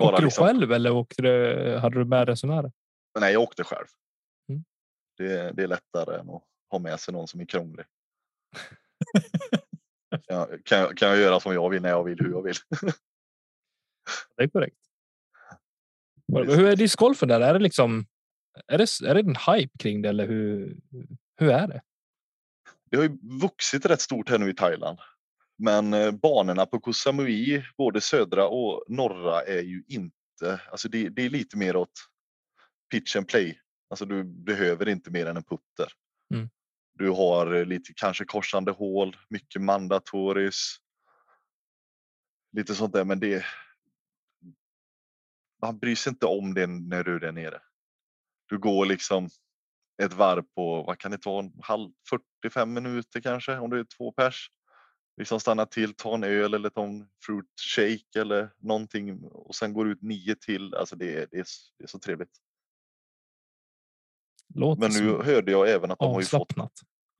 Åkte du liksom- själv eller åkte du, hade du med resenärer? Nej, jag åkte själv. Mm. Det, det är lättare än att ha med sig någon som är krånglig. Kan, kan jag göra som jag vill när jag vill, hur jag vill. Det är korrekt. Hur är discgolfen där? Är det liksom? Är det, är det en hype kring det eller hur? Hur är det? Det har ju vuxit rätt stort här nu i Thailand. Men eh, banorna på Koh Samui, både södra och norra, är ju inte... Alltså det, det är lite mer åt pitch and play. Alltså du behöver inte mer än en putter. Mm. Du har eh, lite kanske korsande hål, mycket mandatoris. Lite sånt där, men det... Man bryr sig inte om det när du är där nere. Du går liksom ett varv på, vad kan det ta, en halv, 45 minuter kanske om det är två pers. Liksom stanna till, ta en öl eller ta en fruit shake eller någonting och sen går ut nio till. Alltså det är, det är, det är så trevligt. Låter Men nu hörde jag även att de har ju fått, avslappnat.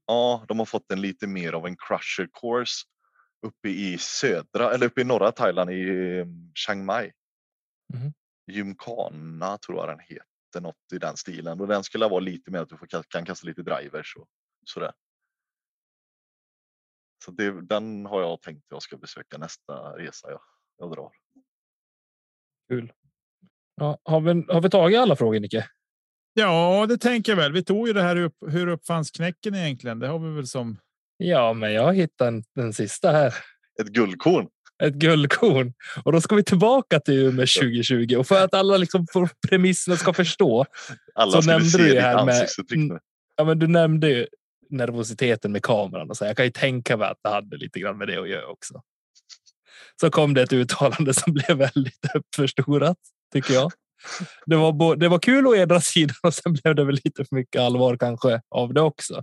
ja, de har fått en lite mer av en crusher course uppe i södra eller uppe i norra Thailand i eh, Chiang Mai. Mhm. Gymkhana tror jag den heter, något i den stilen. Och den skulle vara lite mer att du får, ka- kan kasta lite drivers och sådär. Så det, den har jag tänkt att jag ska besöka nästa resa jag, jag drar. Kul. Ja, har, vi, har vi tagit alla frågor Nicke? Ja, det tänker jag väl. Vi tog ju det här upp. Hur uppfanns knäcken egentligen? Det har vi väl som. Ja, men jag hittar en, den sista här. Ett guldkorn. Ett guldkorn. Och då ska vi tillbaka till Umeå 2020. Och för att alla liksom för premisserna ska förstå. Alla Så nämnde du det här med-. Ja, men du nämnde ju nervositeten med kameran och så. Jag kan ju tänka mig att det hade lite grann med det att göra också. Så kom det ett uttalande som blev väldigt uppförstorat tycker jag. Det var, det var kul å ena sidan och sen blev det väl lite för mycket allvar kanske av det också.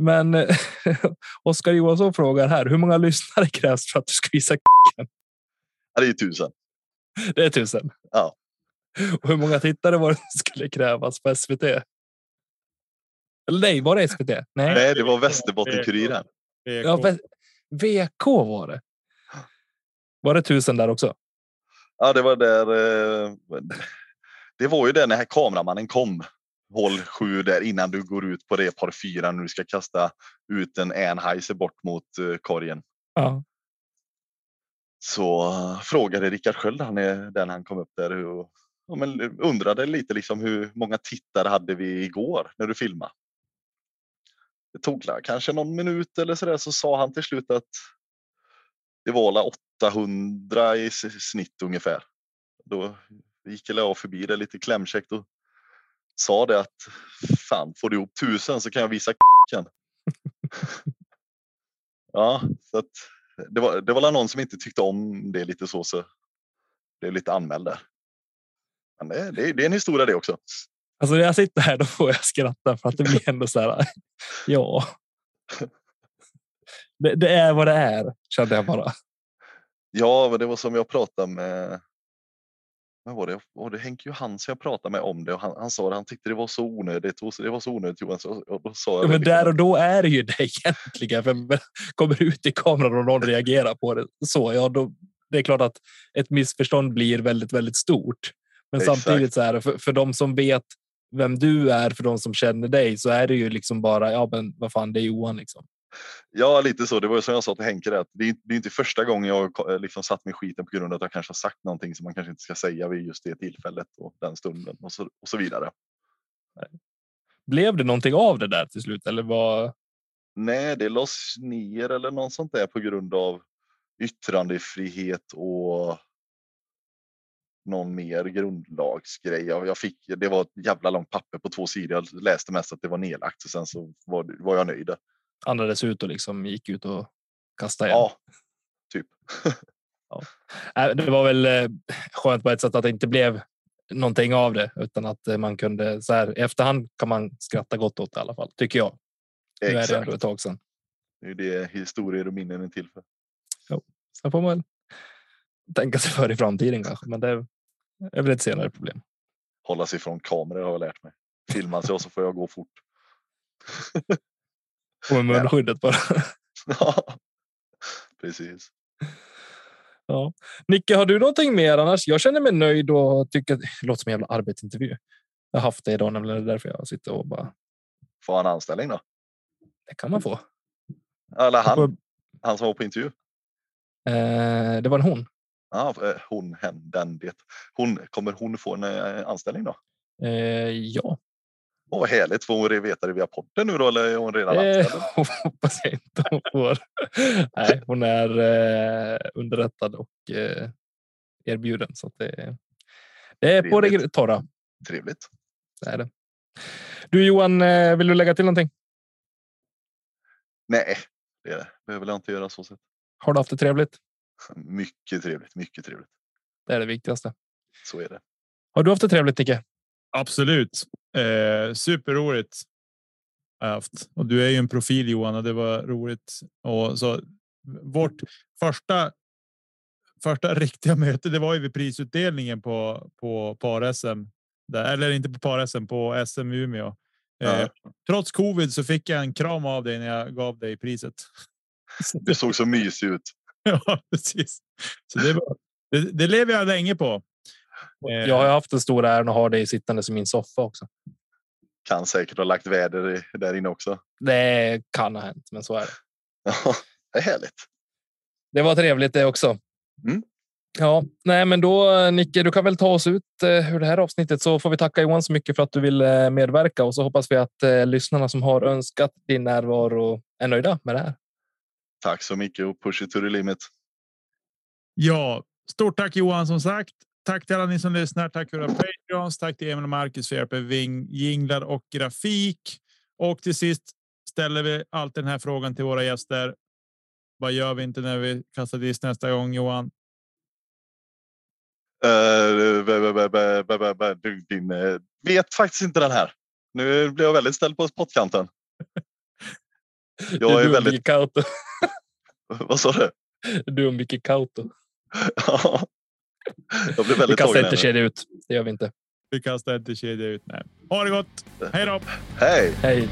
Men eh, Oskar Johansson frågar här. Hur många lyssnare krävs för att du ska visa? Ja, det är tusen. Det är tusen. Ja. Och hur många tittare var det som skulle krävas på SVT? Eller nej, var det SVT? Nej, Nej, det var Västerbotten-Kuriren. ja, VK var det. Var det tusen där också? Ja, det var där. eh, Det var ju det när kameramannen kom. Håll sju där innan du går ut på det par fyra när du ska kasta ut en Anheuser bort mot eh, korgen. Ja, Så eh, frågade Rickard Sköld, han är den han kom upp där och ja, men undrade lite liksom hur många tittare hade vi igår när du filmade? Det tog kanske någon minut eller så där så sa han till slut att det var la 800 i snitt ungefär. Då gick jag förbi det lite klämkäckt och sa det att fan får du ihop tusen så kan jag visa k***en. ja, så att det var, det var någon som inte tyckte om det lite så, så det är lite anmäld där. Men det, det, det är en historia det också. alltså när jag sitter här då får jag skratta för att det blir ändå så här. Ja. Det, det är vad det är, kände jag bara. Ja, men det var som jag pratade med. Vad var det? Var det Henke Johansson jag pratade med om det och han, han sa att han tyckte det var så onödigt. och Det var så onödigt Johan. Så, och då sa jag Ja, det men liksom där och då är det ju det egentligen. För men kommer ut i kameran och någon reagerar på det så, ja, då det är klart att ett missförstånd blir väldigt, väldigt stort. Men Exakt. samtidigt så är det för, för de som vet vem du är, för de som känner dig, så är det ju liksom bara, ja, men vad fan, det är Johan liksom. Ja, lite så. Det var ju som jag sa till Henke, det, att det är, det är inte första gången jag ko- liksom satt mig i skiten på grund av att jag kanske har sagt någonting som man kanske inte ska säga vid just det tillfället och den stunden och så, och så vidare. Blev det någonting av det där till slut? Eller vad? Nej, det lades ner eller något sånt där på grund av yttrandefrihet och någon mer grundlagsgrej. Jag, fick, det var ett jävla långt papper på två sidor. Jag läste mest att det var nedlagt och sen så var, var jag nöjd. Andades ut och liksom gick ut och kastade igen. Ja, typ. Äh, Det var väl eh, skönt på ett sätt att det inte blev någonting av det utan att eh, man kunde så här i efterhand kan man skratta gott åt det i alla fall tycker jag. Nu är det Exakt. ändå ett tag sedan. Det är det historier och minnen är till för. Sen får man tänka sig för i framtiden kanske, men det är väl ett senare problem. Hålla sig från kameror har jag lärt mig. Filma sig och så får jag gå fort. Och med munskyddet bara. Ja, Precis. Ja. Nicke, har du någonting mer annars? Jag känner mig nöjd och tycker att det låter som en jävla arbetsintervju. Jag har haft det idag, nämligen det är därför jag sitter och bara. Får han anställning då? Det kan man få. Eller han, han som var på intervju? Eh, det var en hon. Ja, eh, hon, hen, den, det. Hon, kommer hon få en eh, anställning då? Eh, ja. Åh, vad härligt. Får hon veta det via podden nu då eller är hon redan Eh, hoppas jag inte hon får. Nej, hon är eh, underrättad och eh, erbjuden. Så det, det är på Trevligt. det torra. Trevligt. Det är det. Du Johan, eh, vill du lägga till någonting? Nej, det behöver jag inte göra så sett. Har du haft det trevligt? Mycket trevligt, mycket trevligt. Det är det viktigaste. Så är det. Har du haft det trevligt, Nicke? Absolut. Eh, superroligt. Haft. Och du är ju en profil Johan och det var roligt. Och så vårt första. Första riktiga möte. Det var ju vid prisutdelningen på på par SM där, eller inte på par SM på SM Umeå. Eh, Ja. Trots covid så fick jag en kram av dig när jag gav dig priset. Det såg så mysigt ut. ja, precis. Så det, var, det, det lever jag länge på. Eh, Jag har haft den stora äran att ha dig sittande i min soffa också. Kan säkert ha lagt väder där inne också. Det kan ha hänt, men så är det. Ja, det är härligt. Det var trevligt det också. Mm. Ja, nej, men då Nicke, du kan väl ta oss ut eh, ur det här avsnittet så får vi tacka Johan så mycket för att du vill eh, medverka och så hoppas vi att eh, lyssnarna som har önskat din närvaro är nöjda med det här. Tack så mycket och push it to the limit. Ja, stort tack Johan som sagt. Tack till alla ni som lyssnar. Tack för Patreons. Tack till Emil och Marcus för hjälp med ving- jinglar och grafik. Och till sist ställer vi alltid den här frågan till våra gäster. Vad gör vi inte när vi kastar disk nästa gång Johan? Vet faktiskt inte den här. Nu blir jag väldigt ställd på spottkanten. Jag är väldigt... Vad sa du? Du och Micke Kauto. Ja jag blir Vi väldigt kastar tagen. inte kedja ut. Det gör vi inte. Vi kastar inte kedja ut. Nej. Ha det gott. Hej då! Hej! Hej.